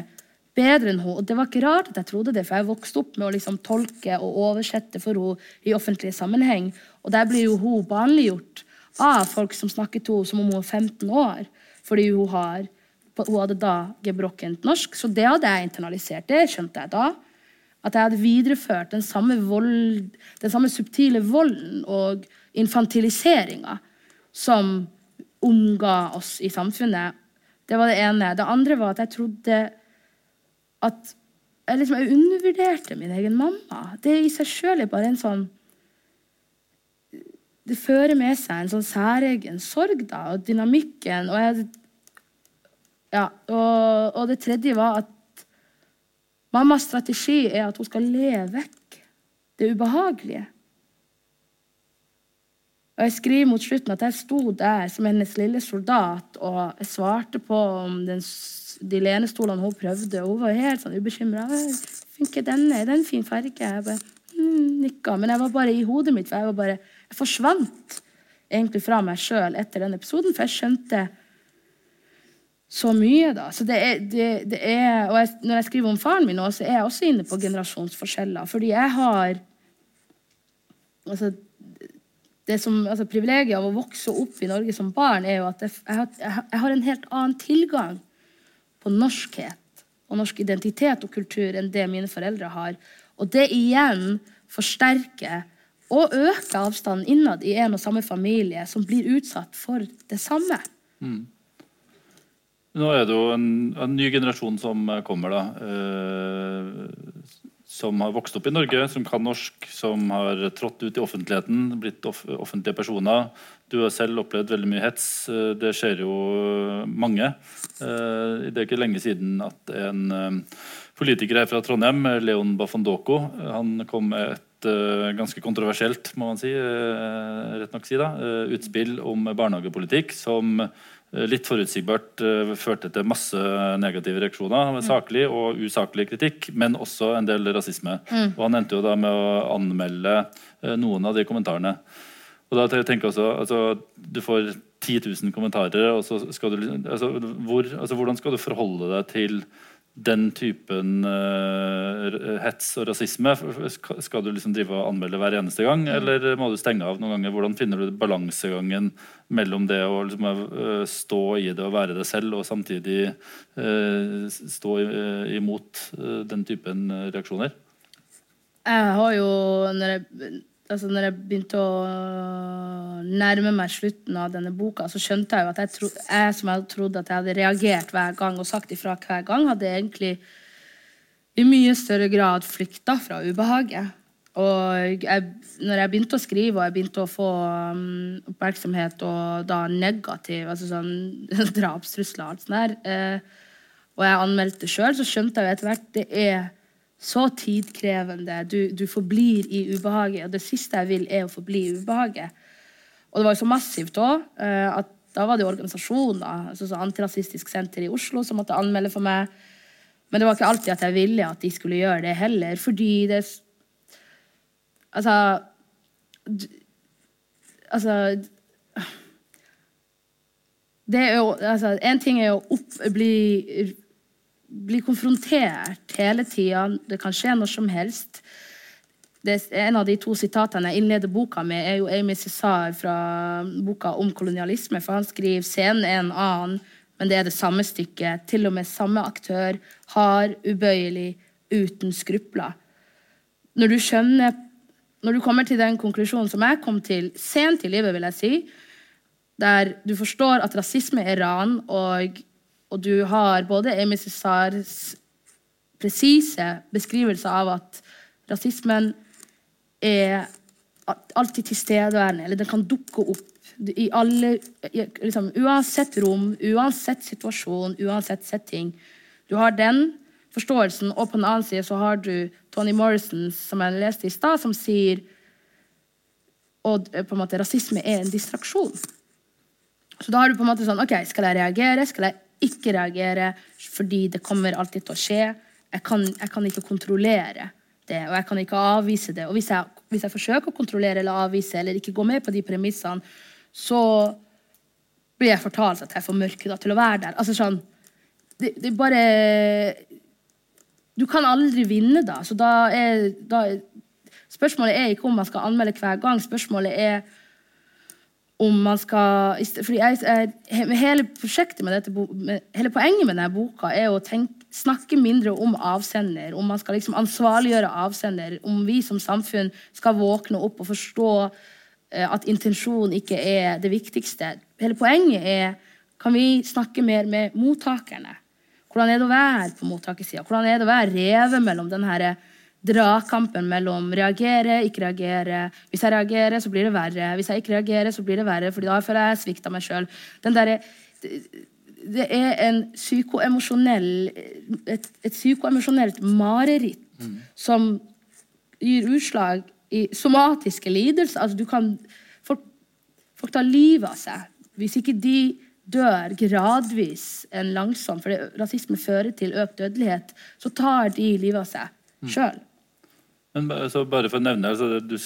[SPEAKER 2] bedre enn henne. Og det var ikke rart at jeg trodde det, for jeg vokste opp med å liksom tolke og oversette for henne i offentlig sammenheng. Og der blir jo hun barnliggjort av folk som snakket til henne som om hun er 15 år. Fordi hun, har, hun hadde da gebrokkent norsk. Så det hadde jeg internalisert. Det skjønte jeg da. At jeg hadde videreført den samme, vold, den samme subtile volden og infantiliseringa som omga oss i samfunnet. Det var det ene. Det andre var at jeg trodde at jeg, liksom, jeg undervurderte min egen mamma. Det i seg sjøl er bare en sånn Det fører med seg en sånn særegen sorg, da, og dynamikken. Og, jeg, ja, og, og det tredje var at mammas strategi er at hun skal le vekk det ubehagelige. Og jeg skriver mot slutten at jeg sto der som hennes lille soldat og jeg svarte på om den, de lenestolene hun prøvde. Hun var helt sånn ubekymra. 'Funker denne? Er den en fin farge?' Jeg bare mm, nikka. Men jeg var bare i hodet mitt, for jeg, var bare, jeg forsvant egentlig fra meg sjøl etter den episoden, for jeg skjønte så mye, da. Så det er, det, det er, og jeg, når jeg skriver om faren min nå, så er jeg også inne på generasjonsforskjeller. Fordi jeg har altså, det som, altså Privilegiet av å vokse opp i Norge som barn er jo at jeg, jeg, jeg har en helt annen tilgang på norskhet og norsk identitet og kultur enn det mine foreldre har. Og det igjen forsterker og øker avstanden innad i en og samme familie som blir utsatt for det samme.
[SPEAKER 1] Nå er det jo en, en ny generasjon som kommer, da. Eh, som har vokst opp i Norge, som kan norsk, som har trådt ut i offentligheten, blitt off offentlige personer. Du har selv opplevd veldig mye hets. Eh, det skjer jo mange. Eh, det er ikke lenge siden at en eh, politiker her fra Trondheim, Leon Bafondoko, han kom med et ganske kontroversielt må man si, rett nok si da, utspill om barnehagepolitikk som litt forutsigbart uh, førte til masse negative reaksjoner. med Saklig og usaklig kritikk, men også en del rasisme. Mm. Og Han endte jo da med å anmelde uh, noen av de kommentarene. Og da tenker jeg også, altså, Du får 10 000 kommentarer. og så skal du, altså, hvor, altså, Hvordan skal du forholde deg til den typen uh, hets og rasisme? Skal du liksom drive og anmelde hver eneste gang, mm. eller må du stenge av noen ganger? Hvordan finner du balansegangen mellom det å liksom, uh, stå i det og være det selv, og samtidig uh, stå imot den typen reaksjoner?
[SPEAKER 2] Jeg har jo, når jeg altså når jeg begynte å nærme meg slutten av denne boka, så skjønte jeg jo at jeg, tro, jeg som hadde trodd at jeg hadde reagert hver gang og sagt ifra hver gang, hadde egentlig i mye større grad flykta fra ubehaget. Og jeg, når jeg begynte å skrive og jeg begynte å få um, oppmerksomhet og da negativ, altså sånn drapstrusler og alt sånt der, eh, og jeg anmeldte sjøl, så skjønte jeg etter hvert det er så tidkrevende. Du, du, forblir i ubehaget. Og det siste jeg vil, er å forbli i ubehaget. Og det var jo så massivt òg eh, at da var det organisasjoner, altså så Antirasistisk Senter i Oslo, som måtte anmelde for meg. Men det var ikke alltid at jeg ville at de skulle gjøre det heller, fordi det Altså Altså det er jo, altså, En ting er jo å bli blir konfrontert hele tida. Det kan skje når som helst. en av de to sitatene jeg innleder boka med, er jo Amy Cesar fra boka om kolonialisme. For han skriver scenen er en annen, men det er det samme stykket. Til og med samme aktør. Hard, ubøyelig, uten skrupler. Når du skjønner Når du kommer til den konklusjonen som jeg kom til sent i livet, vil jeg si, der du forstår at rasisme er ran, og og du har både Amy Cesars presise beskrivelse av at rasismen er alltid tilstedeværende, eller den kan dukke opp i alle liksom, Uansett rom, uansett situasjon, uansett setting. Du har den forståelsen, og på den annen side så har du Tony Morrison, som jeg leste i stad, som sier og på en måte rasisme er en distraksjon. Så da har du på en måte sånn OK, skal jeg reagere? Skal jeg ikke reagere fordi det kommer alltid til å skje. Jeg kan, jeg kan ikke kontrollere det, og jeg kan ikke avvise det. Og hvis jeg, hvis jeg, forsøker å kontrollere eller avvise eller ikke gå med på de premissene, så blir jeg fortalt at jeg er for til å være der. Altså sånn, det, det bare Du kan aldri vinne, da. Så da er da, Spørsmålet er ikke om man skal anmelde hver gang. Spørsmålet er om man skal jeg, jeg, Hele med dette, hele poenget med denne boka er å tenke, snakke mindre om avsender. Om man skal liksom ansvarliggjøre avsender. Om vi som samfunn skal våkne opp og forstå uh, at intensjon ikke er det viktigste. Hele poenget er kan vi snakke mer med mottakerne. Hvordan er det å være på mottakersida? Hvordan er det å være revet mellom den herre dragkampen mellom reagere, ikke reagere. Hvis jeg reagerer, så blir det verre. Hvis jeg ikke reagerer, så blir det verre, fordi da føler jeg svikta meg sjøl. Det er en psykoemosjonell et, et psykoemosjonelt mareritt mm. som gir utslag i somatiske lidelser. Altså, du kan, folk, folk tar livet av seg hvis ikke de dør gradvis en langsom For rasisme fører til økt dødelighet. Så tar de livet av seg mm. sjøl.
[SPEAKER 1] Men bare for å nevne, altså, du,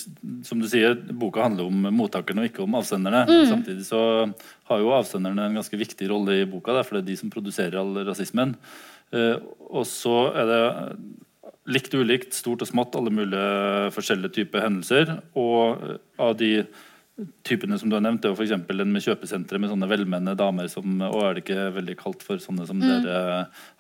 [SPEAKER 1] Som du sier, boka handler om mottakerne og ikke om avsenderne. Mm. Samtidig så har jo avsenderne en ganske viktig rolle i boka, for det er de som produserer all rasismen. Eh, og så er det likt og ulikt, stort og smått, alle mulige forskjellige typer hendelser. Og av de typene som du har nevnt, er jo f.eks. den med kjøpesentre med sånne velmenende damer som Å, er det ikke veldig kaldt for sånne som mm. dere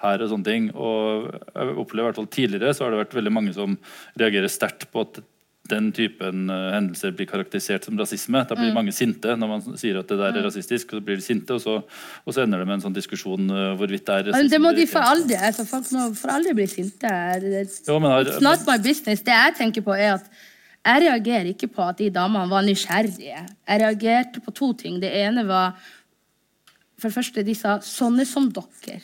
[SPEAKER 1] her? Og sånne ting. Og jeg opplever i hvert fall tidligere så har det vært veldig mange som reagerer sterkt på at den typen uh, hendelser blir karakterisert som rasisme. Da blir mm. mange sinte når man sier at det der er mm. rasistisk. og så blir de sinte, og så, og så ender det med en sånn diskusjon uh, hvorvidt det er rasisme.
[SPEAKER 2] det må de for aldri, altså, folk må for aldri bli sinte. It's not my business. Det jeg tenker på, er at jeg reagerer ikke på at de damene var nysgjerrige. Jeg reagerte på to ting. Det ene var For det første, de sa 'sånne som dere'.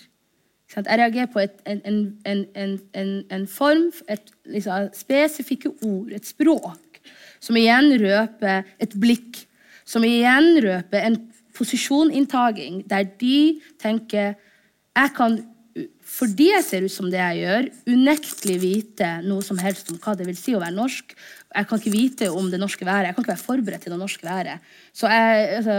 [SPEAKER 2] Jeg reagerer på et, en, en, en, en, form, et liksom, spesifikke ord, et språk, som igjen røper et blikk. Som igjen røper en posisjoninntaking der de tenker jeg kan, fordi jeg ser ut som det jeg gjør, unektelig vite noe som helst om hva det vil si å være norsk. Jeg kan ikke vite om det norske været. Jeg kan ikke være forberedt til det norske været. Så jeg, altså,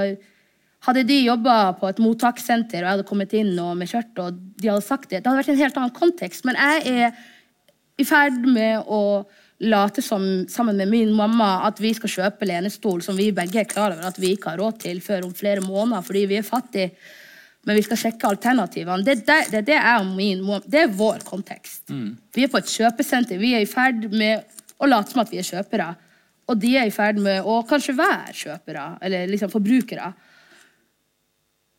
[SPEAKER 2] hadde de jobba på et mottakssenter og jeg hadde kommet inn og med kjørt, og de hadde sagt det, det hadde vært en helt annen kontekst. Men jeg er i ferd med å late som sammen med min mamma at vi skal kjøpe lenestol som vi begge er klar over at vi ikke har råd til før om flere måneder fordi vi er fattige. Men vi skal sjekke alternativene. Det, det, det, det er, min, det er vår kontekst. Mm. Vi er på et kjøpesenter. Vi er i ferd med å late som at vi er kjøpere. Og de er i ferd med å kanskje være kjøpere, eller liksom forbrukere.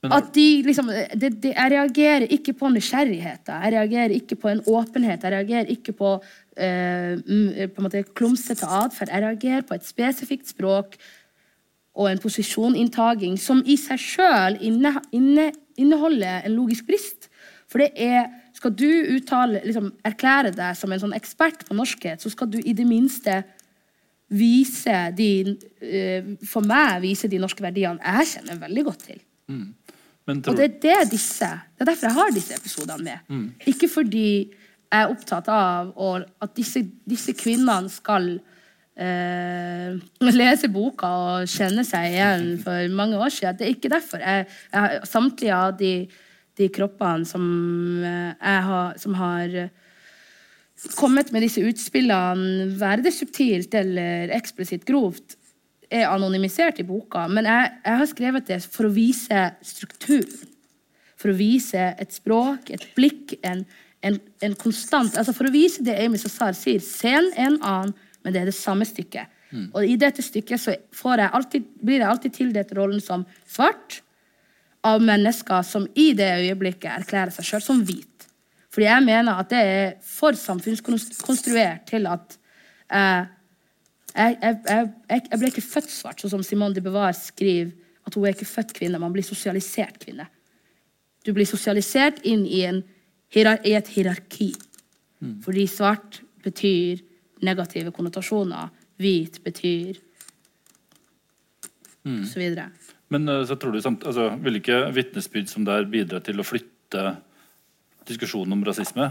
[SPEAKER 2] At de liksom de, de, Jeg reagerer ikke på nysgjerrigheter. Jeg reagerer ikke på en åpenhet. Jeg reagerer ikke på, eh, på en måte klumsete atferd. Jeg reagerer på et spesifikt språk og en posisjoninntaking som i seg sjøl inne, inne, inneholder en logisk brist. For det er Skal du uttale, liksom, erklære deg som en sånn ekspert på norskhet, så skal du i det minste vise de, uh, For meg vise de norske verdiene jeg kjenner veldig godt til. Mm. Tror... Og det, det, er disse. Det er derfor jeg har disse episodene med. Mm. Ikke fordi jeg er opptatt av at disse, disse kvinnene skal eh, lese boka og kjenne seg igjen for mange år siden. Det er ikke derfor. Jeg, jeg, samtlige av de, de kroppene som, eh, har, som har kommet med disse utspillene, være det subtilt eller eksplisitt grovt, er anonymisert i boka, men jeg, jeg, har skrevet det for å vise struktur. For å vise et språk, et blikk, en, en, en konstant altså For å vise det Amy Sassar sier. Er en annen, men det er det samme stykket. Mm. Og i dette stykket så jeg alltid, blir jeg alltid tildelt rollen som svart av mennesker som i det øyeblikket erklærer seg sjøl som hvit. Fordi jeg mener at det er for samfunnskonstruert til at eh, jeg, jeg, jeg, jeg, ble ikke født svart, sånn som Simone de Beauvoir skriver at hun er ikke født kvinne, man blir sosialisert kvinne. Du blir sosialisert inn i, en, i et hierarki. Mm. Fordi svart betyr negative konnotasjoner, hvit betyr mm. så videre.
[SPEAKER 1] Men eh, så tror du samt, altså, vil ikke vitnesbyrd som der bidra til å flytte diskusjonen om rasisme?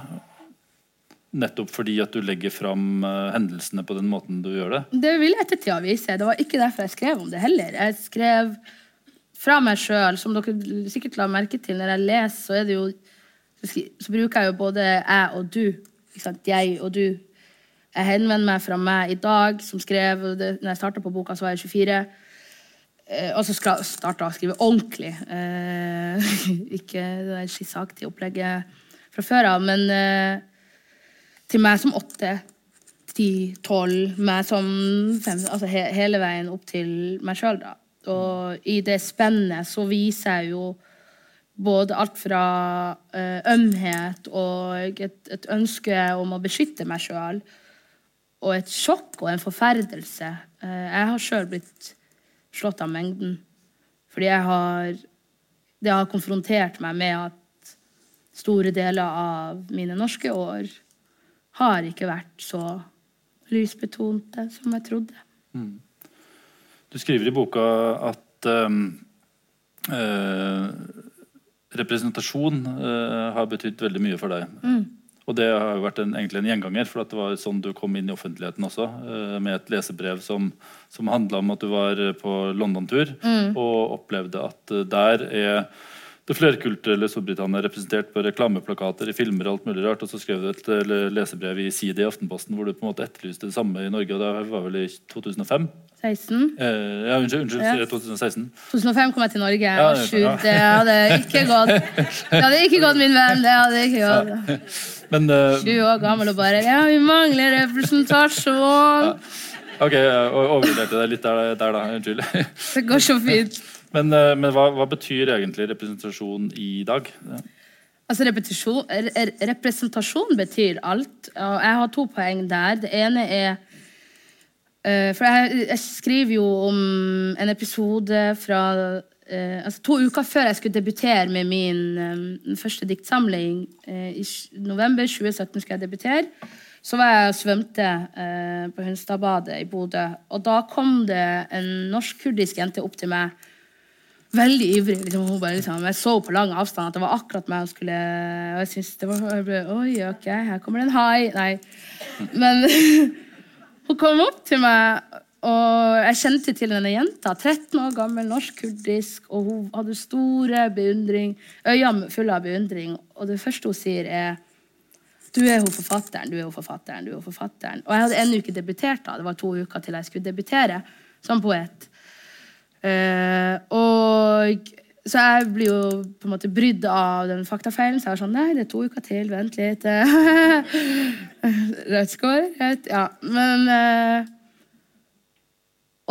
[SPEAKER 1] Nettopp fordi at du legger fram uh, hendelsene på den måten du gjør det?
[SPEAKER 2] Det vil ettertida vise. Det var ikke derfor jeg skrev om det heller. Jeg skrev fra meg sjøl, som dere sikkert la merke til når jeg leser, så er det jo så bruker jeg jo både jeg og du. Jeg og du. Jeg henvender meg fra meg i dag, som skrev det, når jeg starta på boka, så var jeg 24. Eh, og så skal jeg å skrive ordentlig. Eh, ikke det der skisseaktige opplegget fra før av. Men eh, til meg som åtte, ti, tolv, meg som fem Altså he, hele veien opp til meg sjøl, da. Og i det spennet så viser jeg jo både alt fra eh, ømhet og et, et, ønske om å beskytte meg sjøl, og et sjokk og en forferdelse. Uh, jeg har sjøl blitt slått av mengden. Fordi jeg har Det har konfrontert meg med at store deler av mine norske år har ikke vært så lysbetonte som jeg trodde. Mm.
[SPEAKER 1] Du skriver i boka at um, uh, representasjon uh, har betydd veldig mye for deg. Mm. Og det har jo vært en, egentlig en gjenganger, for det var sånn du kom inn i offentligheten også. Uh, med et lesebrev som, som handla om at du var på London-tur mm. og opplevde at der er det flerkulturelle Storbritannia representert på reklameplakater i filmer og alt mulig rart. Og så skrev du et lesebrev i Side i Aftenposten hvor du på en måte etterlyste det samme i Norge. og Det var vel i 2005?
[SPEAKER 2] 16?
[SPEAKER 1] Eh, ja, unnskyld. unnskyld ja. 2016.
[SPEAKER 2] 2005 kom jeg til Norge. Ja, ja. det hadde ikke gått Det hadde ikke gått, min venn. Det hadde ikke gått. Men, uh, 20 år gammel og bare Ja, vi mangler representasjon.
[SPEAKER 1] Ok, jeg overvurderte deg litt der, der da. Unnskyld.
[SPEAKER 2] Det går så fint.
[SPEAKER 1] Men, eh, men hva, hva betyr egentlig representasjon i dag?
[SPEAKER 2] Altså, representasjon betyr alt. Og jeg har to poeng der. Det ene er eh, For jeg, jeg skriver jo om en episode fra eh, altså To uker før jeg skulle debutere med min um, første diktsamling, uh, i november 2017 skulle jeg debutere, så var jeg og svømte uh, på Hunstadbadet i Bodø. Og da kom det en norsk-kurdisk jente opp til meg veldig ivrig. Liksom, hun bare, liksom, jeg så på lang avstand at det var akkurat meg hun skulle Og jeg syntes det var ble, Oi, ok, her kommer det en hai. Nei. Men hun kom opp til meg, og jeg kjente til denne jenta. 13 år gammel, norsk-kurdisk, og hun hadde store beundring, øyne fulle av beundring. Og det første hun sier, er du er jo forfatteren, du er jo forfatteren, du er jo forfatteren. Og jeg hadde ennå ikke debutert da. Det var to uker til jeg skulle debutere som poet. Uh, og så jeg blir jo på en måte brydd av den faktafeilen. Så jeg var sånn Nei, det er to uker til. Vent litt. Rødt skår. Ja. Men eh,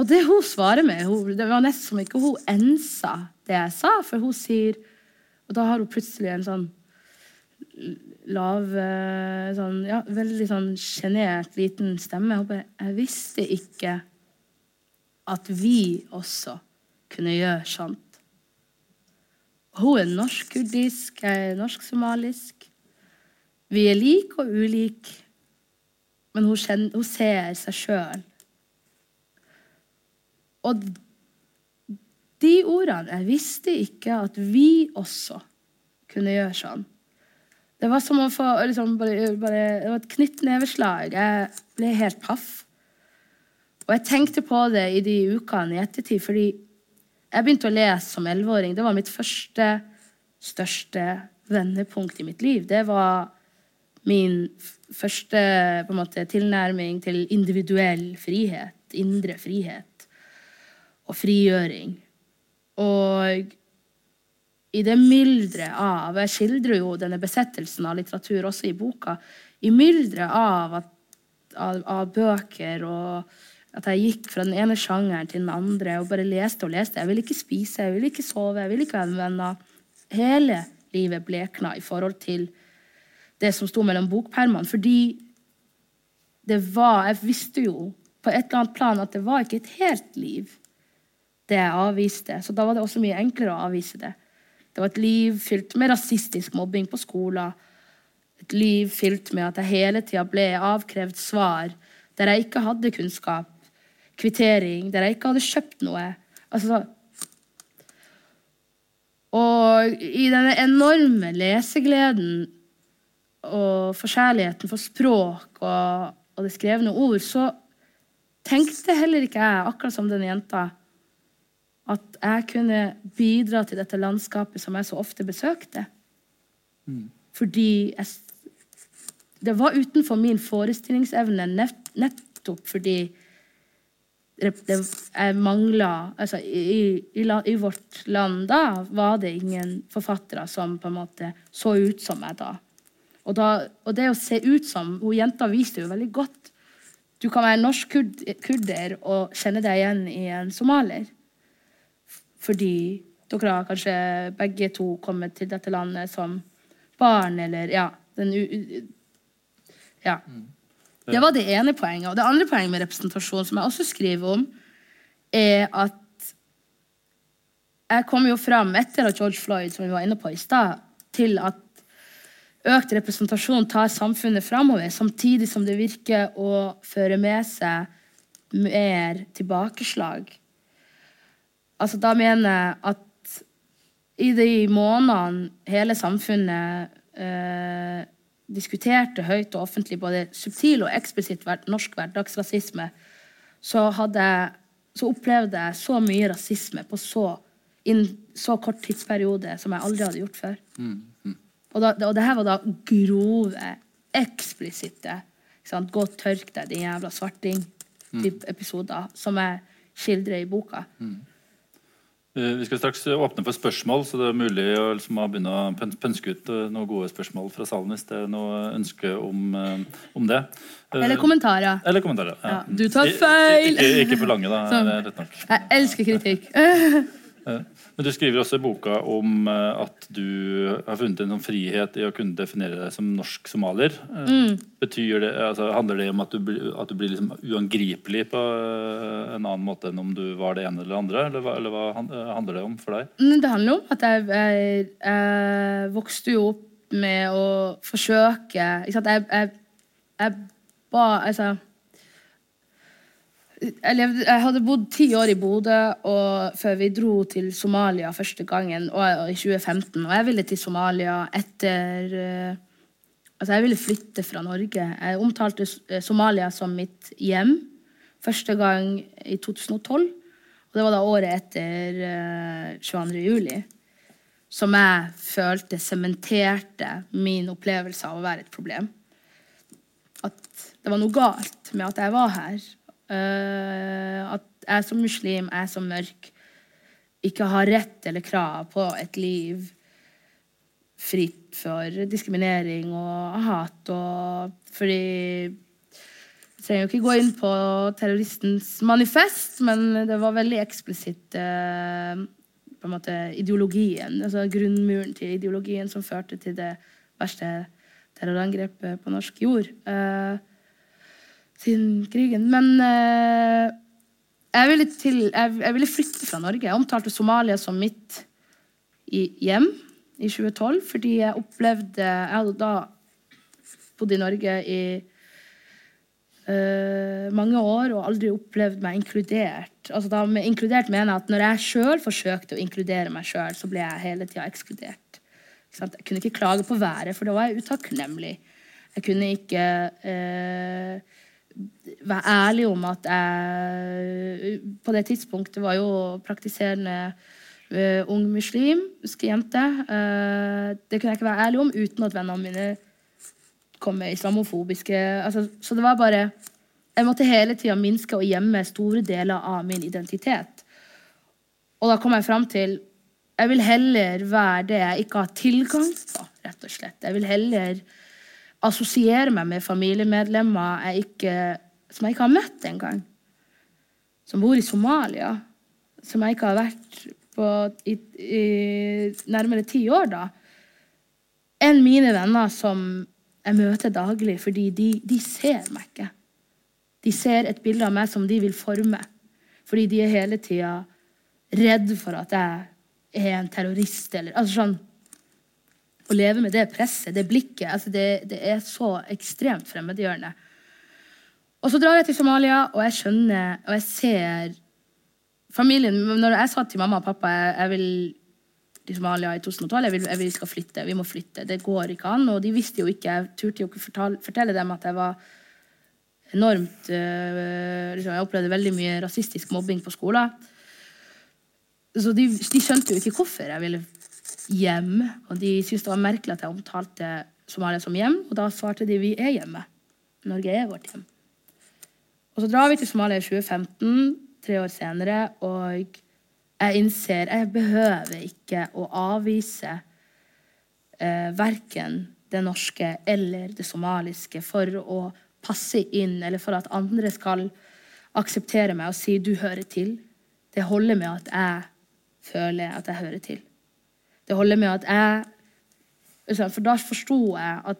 [SPEAKER 2] Og det hun svarer med hun, Det var nesten som ikke hun ensa det jeg sa, for hun sier Og da har hun plutselig en sånn lav eh, sånn, ja, Veldig sånn sjenert, liten stemme. Hun bare Jeg visste ikke at vi også kunne gjøre sånt. Hun er norsk-kurdisk, jeg er norsk-somalisk. Vi er like og ulike, men hun, kjenner, hun ser seg sjøl. Og de ordene Jeg visste ikke at vi også kunne gjøre sånn. Det var som å få liksom, bare, bare, Det var et knyttneveslag. Jeg ble helt paff. Og jeg tenkte på det i de ukene i ettertid, fordi jeg begynte å lese som elleveåring. Det var mitt første, største vendepunkt i mitt liv. Det var min første måte, tilnærming til individuell frihet, indre frihet og frigjøring. Og i det mylderet av Jeg skildrer jo denne besettelsen av litteratur også i boka. I mylderet av, av, av bøker og at jeg gikk fra den ene sjangeren til den andre og bare leste og leste. Jeg ville ikke spise, jeg ville ikke sove, jeg ville ikke være med venner. Hele livet blekna i forhold til det som sto mellom bokpermene. Fordi det var Jeg visste jo på et eller annet plan at det var ikke et helt liv, det jeg avviste. Så da var det også mye enklere å avvise det. Det var et liv fylt med rasistisk mobbing på skolen. Et liv fylt med at jeg hele tida ble avkrevd svar der jeg ikke hadde kunnskap, kvittering, der jeg ikke hadde kjøpt noe. Altså, og i denne enorme lesegleden og forkjærligheten for språk og, og det skrevne ord, så tenkte heller ikke jeg, akkurat som den jenta, at jeg kunne bidra til dette landskapet som jeg så ofte besøkte. Fordi jeg, det var utenfor min forestillingsevne nett, nettopp fordi det, det, jeg mangla altså, i, i, I vårt land da var det ingen forfattere som på en måte så ut som meg da. Og, da, og det å se ut som Hun jenta viste jo veldig godt. Du kan være norsk kurder og kjenne deg igjen i en somalier. Fordi dere har kanskje begge to kommet til dette landet som barn, eller ja, den u... Ja. Det var det ene poenget. Og det andre poenget med representasjon, som jeg også skriver om, er at jeg kom jo fram etter at George Floyd, som vi var inne på i stad, til at økt representasjon tar samfunnet framover, samtidig som det virker å føre med seg mer tilbakeslag. Altså, da mener jeg at i de månedene hele samfunnet eh, diskuterte høyt og offentlig både subtil og eksplisitt norsk hverdagsrasisme, så, hadde så opplevde jeg så mye rasisme på så, innen så kort tidsperiode som jeg aldri hadde gjort før. Og, da, og det her var da grove, eksplisitte? Gå og tørk deg, din jævla svarting-episoder som jeg skildrer i boka.
[SPEAKER 1] Eh, vi skal straks åpne for spørsmål, så det er mulig å liksom, begynne å pønske ut eh, noen gode spørsmål fra salen hvis det er noe ønske om, eh, om det.
[SPEAKER 2] Eller kommentarer.
[SPEAKER 1] Eller kommentarer, ja.
[SPEAKER 2] Ja, du tar feil!
[SPEAKER 1] Ikke, ikke, ikke for lange, da.
[SPEAKER 2] Sånn.
[SPEAKER 1] er rett nok.
[SPEAKER 2] Jeg elsker kritikk.
[SPEAKER 1] Men du skriver også i boka om at du har funnet en sånn frihet i å kunne definere deg som norsk somalier. Betyr det, altså, handler det om at du, at du blir liksom uangripelig på en annen måte enn om du var det ene eller det andre? Eller hva, eller hva handler det om for deg?
[SPEAKER 2] Det handler om at jeg, jeg, jeg vokste jo opp med å forsøke? Jeg, jeg, jeg ba Altså jeg, hadde bodd ti år i Bodø før vi dro til Somalia første gangen, i 2015. Og jeg ville til Somalia etter eh, Altså, jeg ville flytte fra Norge. Jeg omtalte eh, Somalia som mitt hjem første gang i 2012. Og det var da året etter eh, 22. juli. Som jeg følte sementerte min opplevelse av å være et problem. At det var noe galt med at jeg var her. Eh, at jeg som muslim, jeg som mørk, ikke har rett eller krav på et liv fritt for diskriminering og hat. Og fordi Vi trenger jo ikke gå inn på terroristens manifest, men det var veldig eksplisitt uh, på en måte ideologien, altså grunnmuren til ideologien som førte til det verste terrorangrepet på norsk jord eh, siden krigen. Men eh, jeg, ville til, jeg, jeg ville flytte fra Norge. Jeg omtalte Somalia som mitt hjem i 2012, fordi jeg opplevde Jeg hadde da bodd i Norge i eh, mange år og aldri opplevd meg inkludert. Altså da med inkludert mener jeg at når jeg sjøl forsøkte å inkludere meg sjøl, så ble jeg hele tida ekskludert. Jeg kunne ikke klage på været, for da var jeg utakknemlig. Jeg kunne ikke eh, være ærlig om at jeg På det tidspunktet var jo praktiserende uh, ung muslimsk jente. Uh, det kunne jeg ikke være ærlig om uten at vennene mine kom med islamofobiske altså, Så det var bare Jeg måtte hele tida minske og gjemme store deler av min identitet. Og da kom jeg fram til jeg vil heller være det jeg ikke har tilgang på, rett og slett. Jeg vil heller assosiere meg med familiemedlemmer jeg ikke, som jeg ikke har møtt engang. Som bor i Somalia. Som jeg ikke har vært på i, i nærmere ti år, da. Enn mine venner som jeg møter daglig, fordi de, de ser meg ikke. De ser et bilde av meg som de vil forme. Fordi de er hele tida redd for at jeg er en terrorist, eller altså sånn Å leve med det presset, det blikket, altså det, det er så ekstremt fremmedgjørende. Og så drar jeg til Somalia, og jeg skjønner, og jeg ser familien Når jeg sa til mamma og pappa jeg, jeg vil til Somalia i 2012, jeg vil, jeg skal flytte, vi må flytte, det går ikke an. Og de visste jo ikke, jeg turte jo ikke fortale, fortelle dem at jeg var enormt øh, liksom, Jeg opplevde veldig mye rasistisk mobbing på skolen. Så de, de skjønte jo ikke hvorfor jeg ville hjem. Og de syntes det var merkelig at jeg omtalte Somalia som hjem. Og da svarte de vi er hjemme. Norge er vårt hjem. Og så drar vi til Somalia i 2015, tre år senere, og jeg innser jeg behøver ikke å avvise eh, verken det norske eller det somaliske for å passe inn, eller for at andre skal akseptere meg og si 'du hører til'. Det holder med at jeg føler at jeg hører til. Det holder med at jeg For da forsto jeg at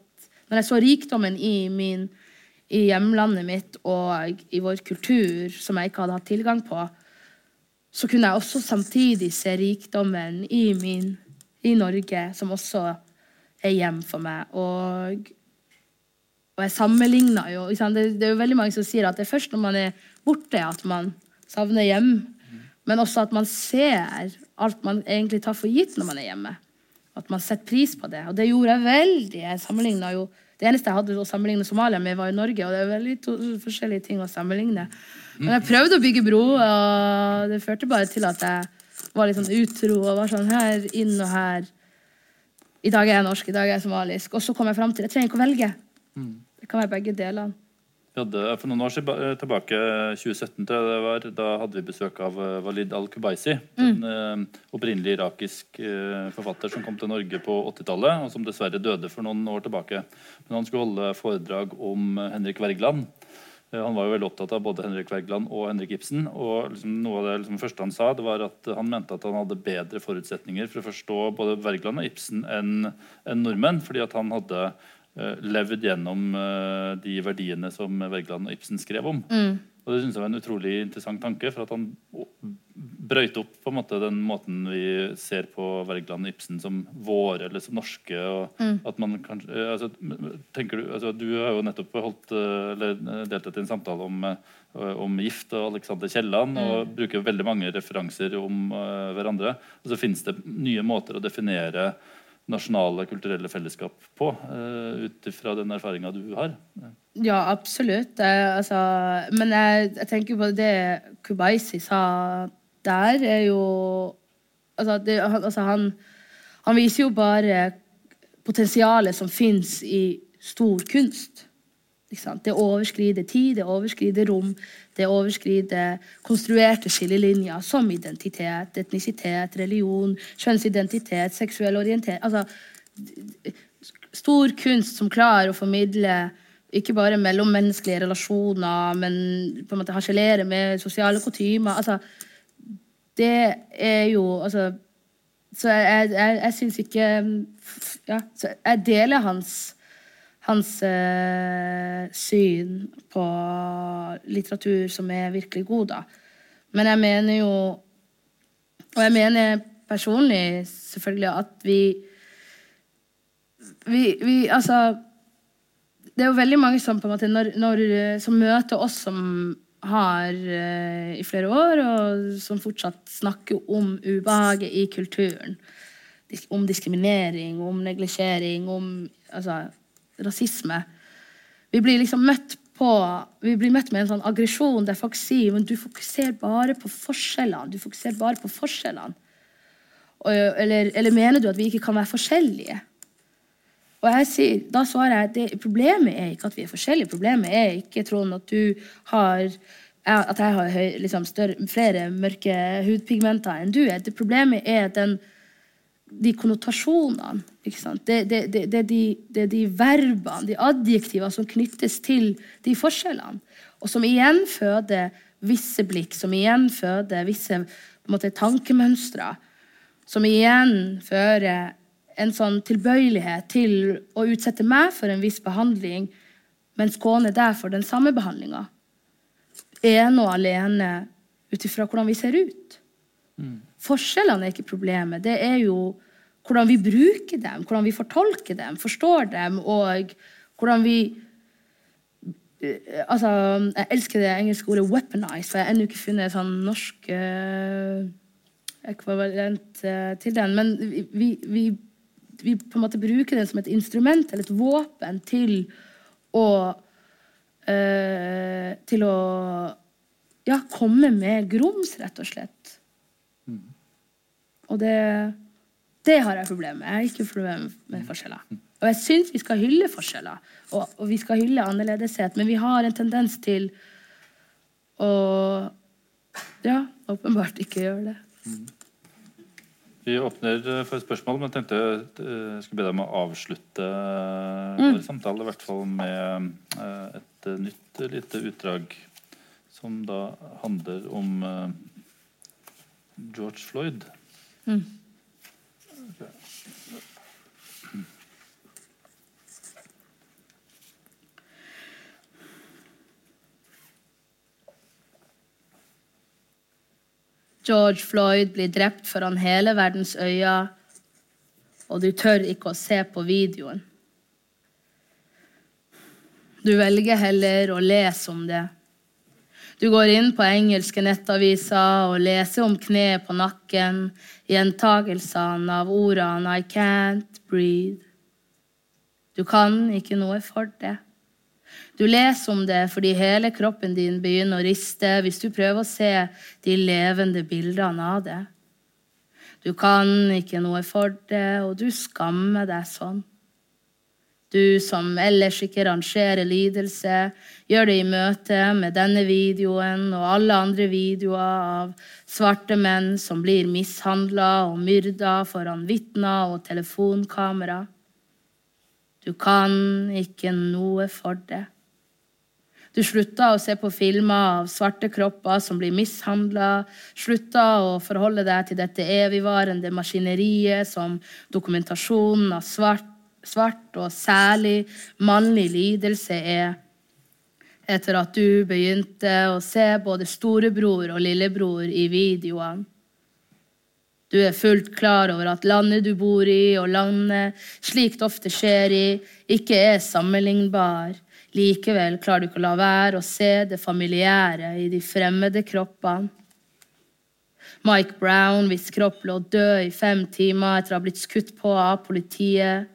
[SPEAKER 2] når jeg så rikdommen i, min, i hjemlandet mitt og i vår kultur som jeg ikke hadde hatt tilgang på, så kunne jeg også samtidig se rikdommen i, min, i Norge, som også er hjem for meg. Og, og jeg sammenligna jo det, det er jo veldig mange som sier at det er først når man er borte, at man savner hjem. Men også at man ser alt man egentlig tar for gitt når man er hjemme. At man setter pris på det. Og det gjorde jeg veldig. Jeg jo Det eneste jeg hadde å sammenligne Somalia med, var jo Norge. Og det er veldig to forskjellige ting å sammenligne. Men jeg prøvde å bygge bro, og det førte bare til at jeg var litt sånn utro og var sånn her inn og her. I dag er jeg norsk, i dag er jeg somalisk. Og så kom jeg fram til jeg trenger ikke å velge. Det kan være begge delene.
[SPEAKER 1] Vi hadde, for noen år siden- tilbake, 2017, tror jeg det var, da hadde vi besøk av eh, Walid al-Kubaisi. En uh, opprinnelig irakisk uh, forfatter som kom til Norge på 80-tallet, og som dessverre døde for noen år tilbake. Men han skulle holde foredrag om eh, Henrik Wergeland. Eh, Han var jo veldig opptatt av både Henrik Wergeland og Henrik Ibsen. og liksom Noe av det liksom første han sa, det var at han mente at han hadde bedre forutsetninger for å forstå både Wergeland og Ibsen enn en nordmenn, fordi at han hadde eh, levd gjennom eh, de verdiene som Wergeland og Ibsen skrev om. Og Det synes jeg var en utrolig interessant tanke, for at han brøyt opp på en måte den måten vi ser på Wergeland og Ibsen som våre eller som norske. og at man kanskje, eh, altså, tenker Du altså, du har jo nettopp holdt, eh, eller eh, deltatt i en samtale om, eh, om gift og Alexander Kielland, og bruker veldig mange referanser om uh, hverandre. Og så finnes det nye måter å definere nasjonale kulturelle fellesskap på, uh, ut ifra den erfaringa du har.
[SPEAKER 2] Ja, absolutt. Jeg, altså, men jeg, jeg tenker på det Kubaisi sa der, er jo Altså, det, han, altså han, han viser jo bare potensialet som fins i stor kunst. Det overskrider tid, det overskrider rom, det overskrider konstruerte skillelinjer som identitet, etnisitet, religion, kjønnsidentitet, seksuell orientering altså, Stor kunst som klarer å formidle ikke bare mellommenneskelige relasjoner, men på en måte harselere med sosiale kutymer. Altså, det er jo altså, Så jeg, jeg, jeg syns ikke ja, så Jeg deler hans hans eh, syn på litteratur som er virkelig god, da. Men jeg mener jo Og jeg mener personlig selvfølgelig at vi vi, vi Altså Det er jo veldig mange som måte når, når, som møter oss som har eh, i flere år, og som fortsatt snakker om ubehaget i kulturen. Om diskriminering, om neglisjering, om altså, rasisme. Vi blir liksom møtt på vi blir møtt med en sånn aggresjon der folk sier men du fokuserer bare på forskjellene. Du fokuserer bare på forskjellene. Og, eller, eller mener du at vi ikke kan være forskjellige? Og jeg sier, da svarer jeg det, problemet er ikke at vi er forskjellige. Problemet er ikke Trond, at du har at jeg har liksom større, flere mørke hudpigmenter enn du er. Det problemet er den, de konnotasjonene. Det, det, det, det, er de, det de verbene, de adjektivene, som knyttes til de forskjellene. Og som igjen føder visse blikk, som igjen føder visse måte, tankemønstre. Som igjen fører en sånn tilbøyelighet til å utsette meg for en viss behandling, men skåne deg for den samme behandlinga. Ene og alene ut ifra hvordan vi ser ut. Forskjellene er ikke problemet. Det er jo hvordan vi bruker dem, hvordan vi fortolker dem, forstår dem, og hvordan vi Altså, jeg elsker det engelske ordet 'weaponize', for jeg har ennå ikke funnet et sånn norsk uh, ekvivalent uh, til den. Men vi, vi, vi, på en måte bruker den som et instrument eller et våpen til å Til å ja, komme med grums, rett og slett. Og det, det har jeg problemer med. Jeg har ikke problemer med forskjeller. Og jeg syns vi skal hylle forskjeller, og, og, vi skal hylle annerledeshet, men vi har en tendens til å ja, åpenbart ikke gjøre det.
[SPEAKER 1] Vi åpner for spørsmål, men jeg tenkte jeg skulle be deg om å avslutte vår samtale, i hvert fall med et nytt lite utdrag som da handler om George Floyd.
[SPEAKER 2] Mm. George Floyd blir drept foran hele verdens øyne, og du tør ikke å se på videoen. Du velger heller å lese om det. Du går inn på engelske nettaviser og leser om kneet på nakken, gjentagelsene av ordene 'I can't breathe'. Du kan ikke noe for det. Du leser om det fordi hele kroppen din begynner å riste hvis du prøver å se de levende bildene av det. Du kan ikke noe for det, og du skammer deg sånn. Du som ellers ikke rangerer lidelse, gjør det i møte med denne videoen og alle andre videoer av svarte menn som blir mishandla og myrda foran vitner og telefonkamera. Du kan ikke noe for det. Du slutta å se på filmer av svarte kropper som blir mishandla, slutta å forholde deg til dette evigvarende maskineriet som dokumentasjonen av svart svart og særlig mannlig lidelse er etter at du begynte å se både storebror og lillebror i videoene. Du er fullt klar over at landet du bor i, og landet slikt ofte skjer i, ikke er sammenlignbar. Likevel klarer du ikke å la være å se det familiære i de fremmede kroppene. Mike Brown, hvis kropp lå død i fem timer etter å ha blitt skutt på av politiet.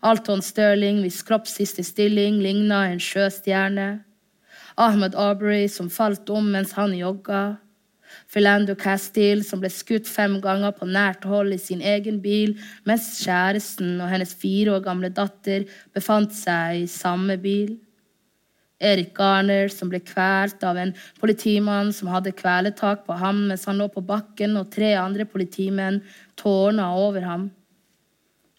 [SPEAKER 2] Alton Sterling, hvis kroppssiste stilling ligna en sjøstjerne. Ahmed Aubrey, som falt om mens han jogga. Philando Castile, som ble skutt fem ganger på nært hold i sin egen bil, mens kjæresten og hennes fire år gamle datter befant seg i samme bil. Erik Garner, som ble kvalt av en politimann som hadde kveletak på ham mens han lå på bakken, og tre andre politimenn tårna over ham.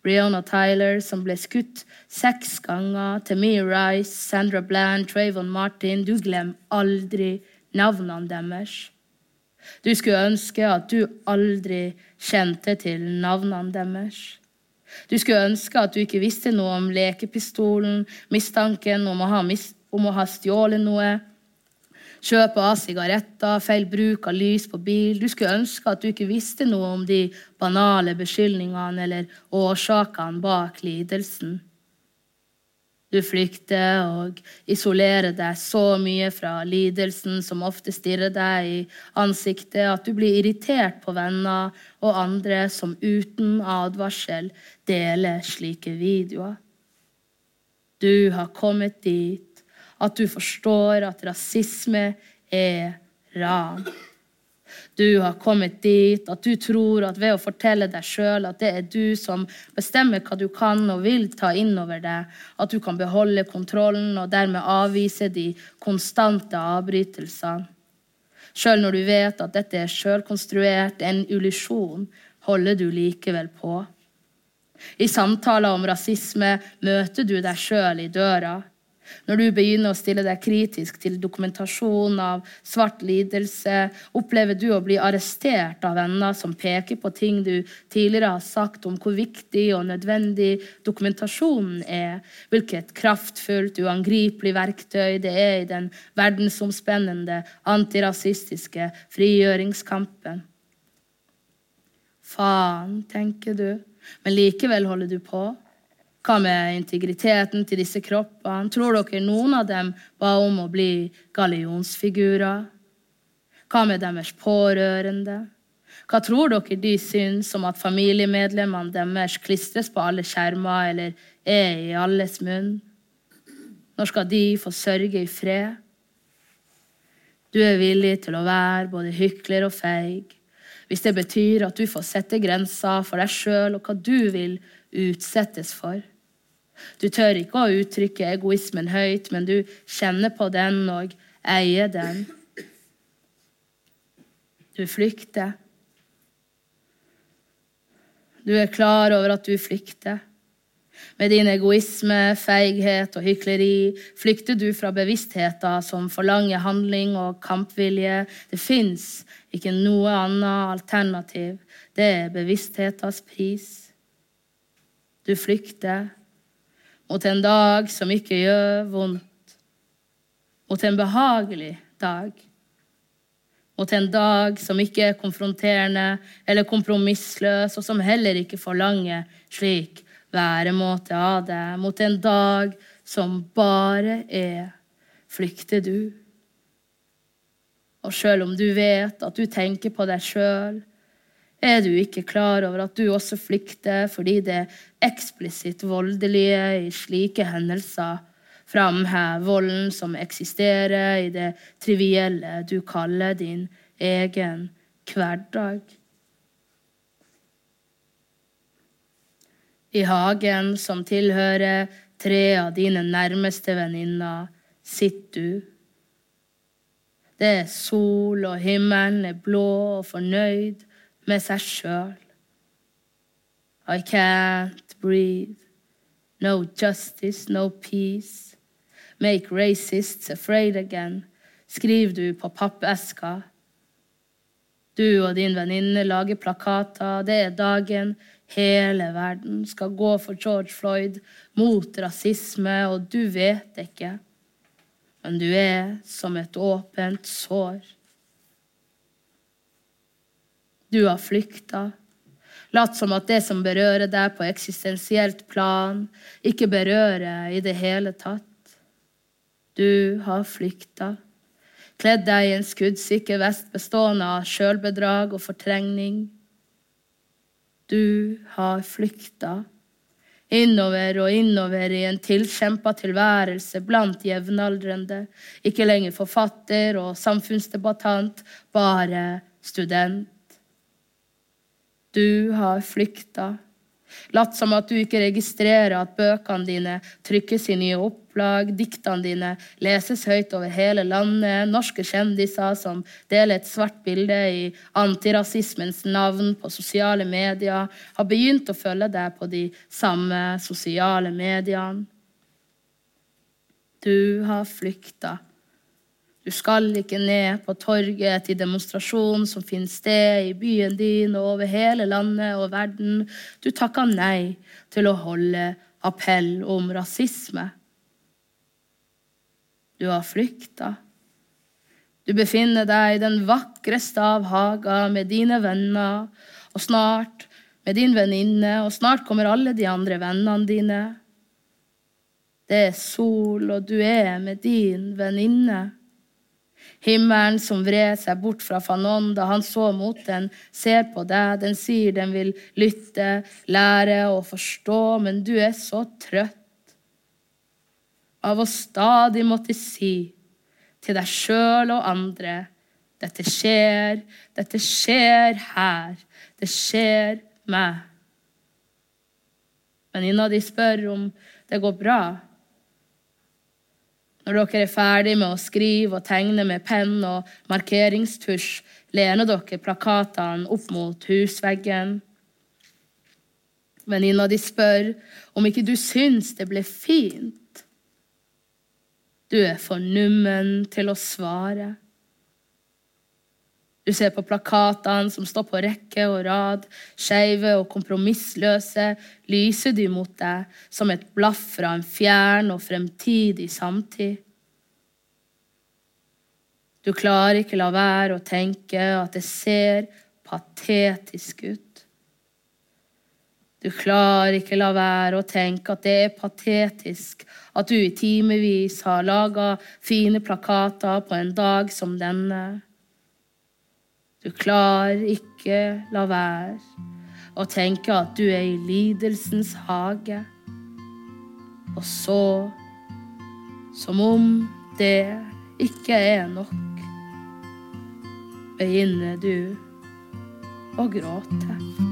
[SPEAKER 2] Breonna Tyler, som ble skutt seks ganger, Tamir Rice, Sandra Bland, Trayvon Martin Du glemmer aldri navnene deres. Du skulle ønske at du aldri kjente til navnene deres. Du skulle ønske at du ikke visste noe om lekepistolen, mistanken om å ha, om å ha stjålet noe, Kjøp av sigaretter, feil bruk av lys på bil. Du skulle ønske at du ikke visste noe om de banale beskyldningene eller årsakene bak lidelsen. Du flykter og isolerer deg så mye fra lidelsen som ofte stirrer deg i ansiktet, at du blir irritert på venner og andre som uten advarsel deler slike videoer. Du har kommet dit at du forstår at rasisme er ran. Du har kommet dit at du tror at ved å fortelle deg sjøl at det er du som bestemmer hva du kan og vil ta inn over deg, at du kan beholde kontrollen og dermed avvise de konstante avbrytelsene. Sjøl når du vet at dette er sjølkonstruert, en illusjon, holder du likevel på. I samtaler om rasisme møter du deg sjøl i døra. Når du begynner å stille deg kritisk til dokumentasjon av svart lidelse, opplever du å bli arrestert av venner som peker på ting du tidligere har sagt om hvor viktig og nødvendig dokumentasjonen er, hvilket kraftfullt, uangripelig verktøy det er i den verdensomspennende antirasistiske frigjøringskampen. Faen, tenker du, men likevel holder du på. Hva med integriteten til disse kroppene? Tror dere noen av dem ba om å bli gallionsfigurer? Hva med deres pårørende? Hva tror dere de syns om at familiemedlemmene deres klistres på alle skjermer eller er i alles munn? Når skal de få sørge i fred? Du er villig til å være både hykler og feig hvis det betyr at du får sette grenser for deg sjøl og hva du vil utsettes for. Du tør ikke å uttrykke egoismen høyt, men du kjenner på den og eier den. Du flykter. Du er klar over at du flykter. Med din egoisme, feighet og hykleri flykter du fra bevisstheter som forlanger handling og kampvilje. Det fins ikke noe annet alternativ. Det er bevissthetens pris. Du flykter mot en dag som ikke gjør vondt, mot en behagelig dag, mot en dag som ikke er konfronterende eller kompromissløs, og som heller ikke forlanger slik væremåte av deg, mot en dag som bare er, flykter du. Og sjøl om du vet at du tenker på deg sjøl, er du ikke klar over at du også flykter fordi det eksplisitt voldelige i slike hendelser framhever volden som eksisterer i det trivielle du kaller din egen hverdag? I hagen som tilhører tre av dine nærmeste venninner, sitter du. Det er sol, og himmelen er blå og fornøyd med seg sjøl. I can't breathe. No justice, no peace. Make racists afraid again, skriver du på pappeska. Du og din venninne lager plakater. Det er dagen hele verden skal gå for George Floyd, mot rasisme, og du vet ikke. Men du er som et åpent sår. Du har flykta. Latt som at det som berører deg på eksistensielt plan, ikke berører i det hele tatt. Du har flykta. Kledd deg i en skuddsikker vest bestående av sjølbedrag og fortrengning. Du har flykta. Innover og innover i en tilkjempa tilværelse blant jevnaldrende. Ikke lenger forfatter og samfunnsdebattant, bare student. Du har flykta. Latt som at du ikke registrerer at bøkene dine trykkes i nye opplag, diktene dine leses høyt over hele landet, norske kjendiser som deler et svart bilde i antirasismens navn på sosiale medier, har begynt å følge deg på de samme sosiale mediene. Du har flykta. Du skal ikke ned på torget til demonstrasjon som finner sted i byen din og over hele landet og verden. Du takka nei til å holde appell om rasisme. Du har flykta. Du befinner deg i den vakreste av hager med dine venner, og snart med din venninne, og snart kommer alle de andre vennene dine. Det er sol, og du er med din venninne. Himmelen som vred seg bort fra Fanon da han så mot den, ser på deg, den sier den vil lytte, lære og forstå, men du er så trøtt av å stadig måtte si til deg sjøl og andre dette skjer, dette skjer her, det skjer meg. innad de spør om det går bra. Når dere er ferdig med å skrive og tegne med penn og markeringstusj, lener dere plakatene opp mot husveggen. Venninna di spør om ikke du syns det ble fint. Du er for nummen til å svare. Du ser på plakatene som står på rekke og rad, skeive og kompromissløse, lyser de mot deg som et blaff fra en fjern og fremtidig samtid. Du klarer ikke la være å tenke at det ser patetisk ut. Du klarer ikke la være å tenke at det er patetisk at du i timevis har laga fine plakater på en dag som denne. Du klarer ikke la være å tenke at du er i lidelsens hage. Og så, som om det ikke er nok, begynner du å gråte.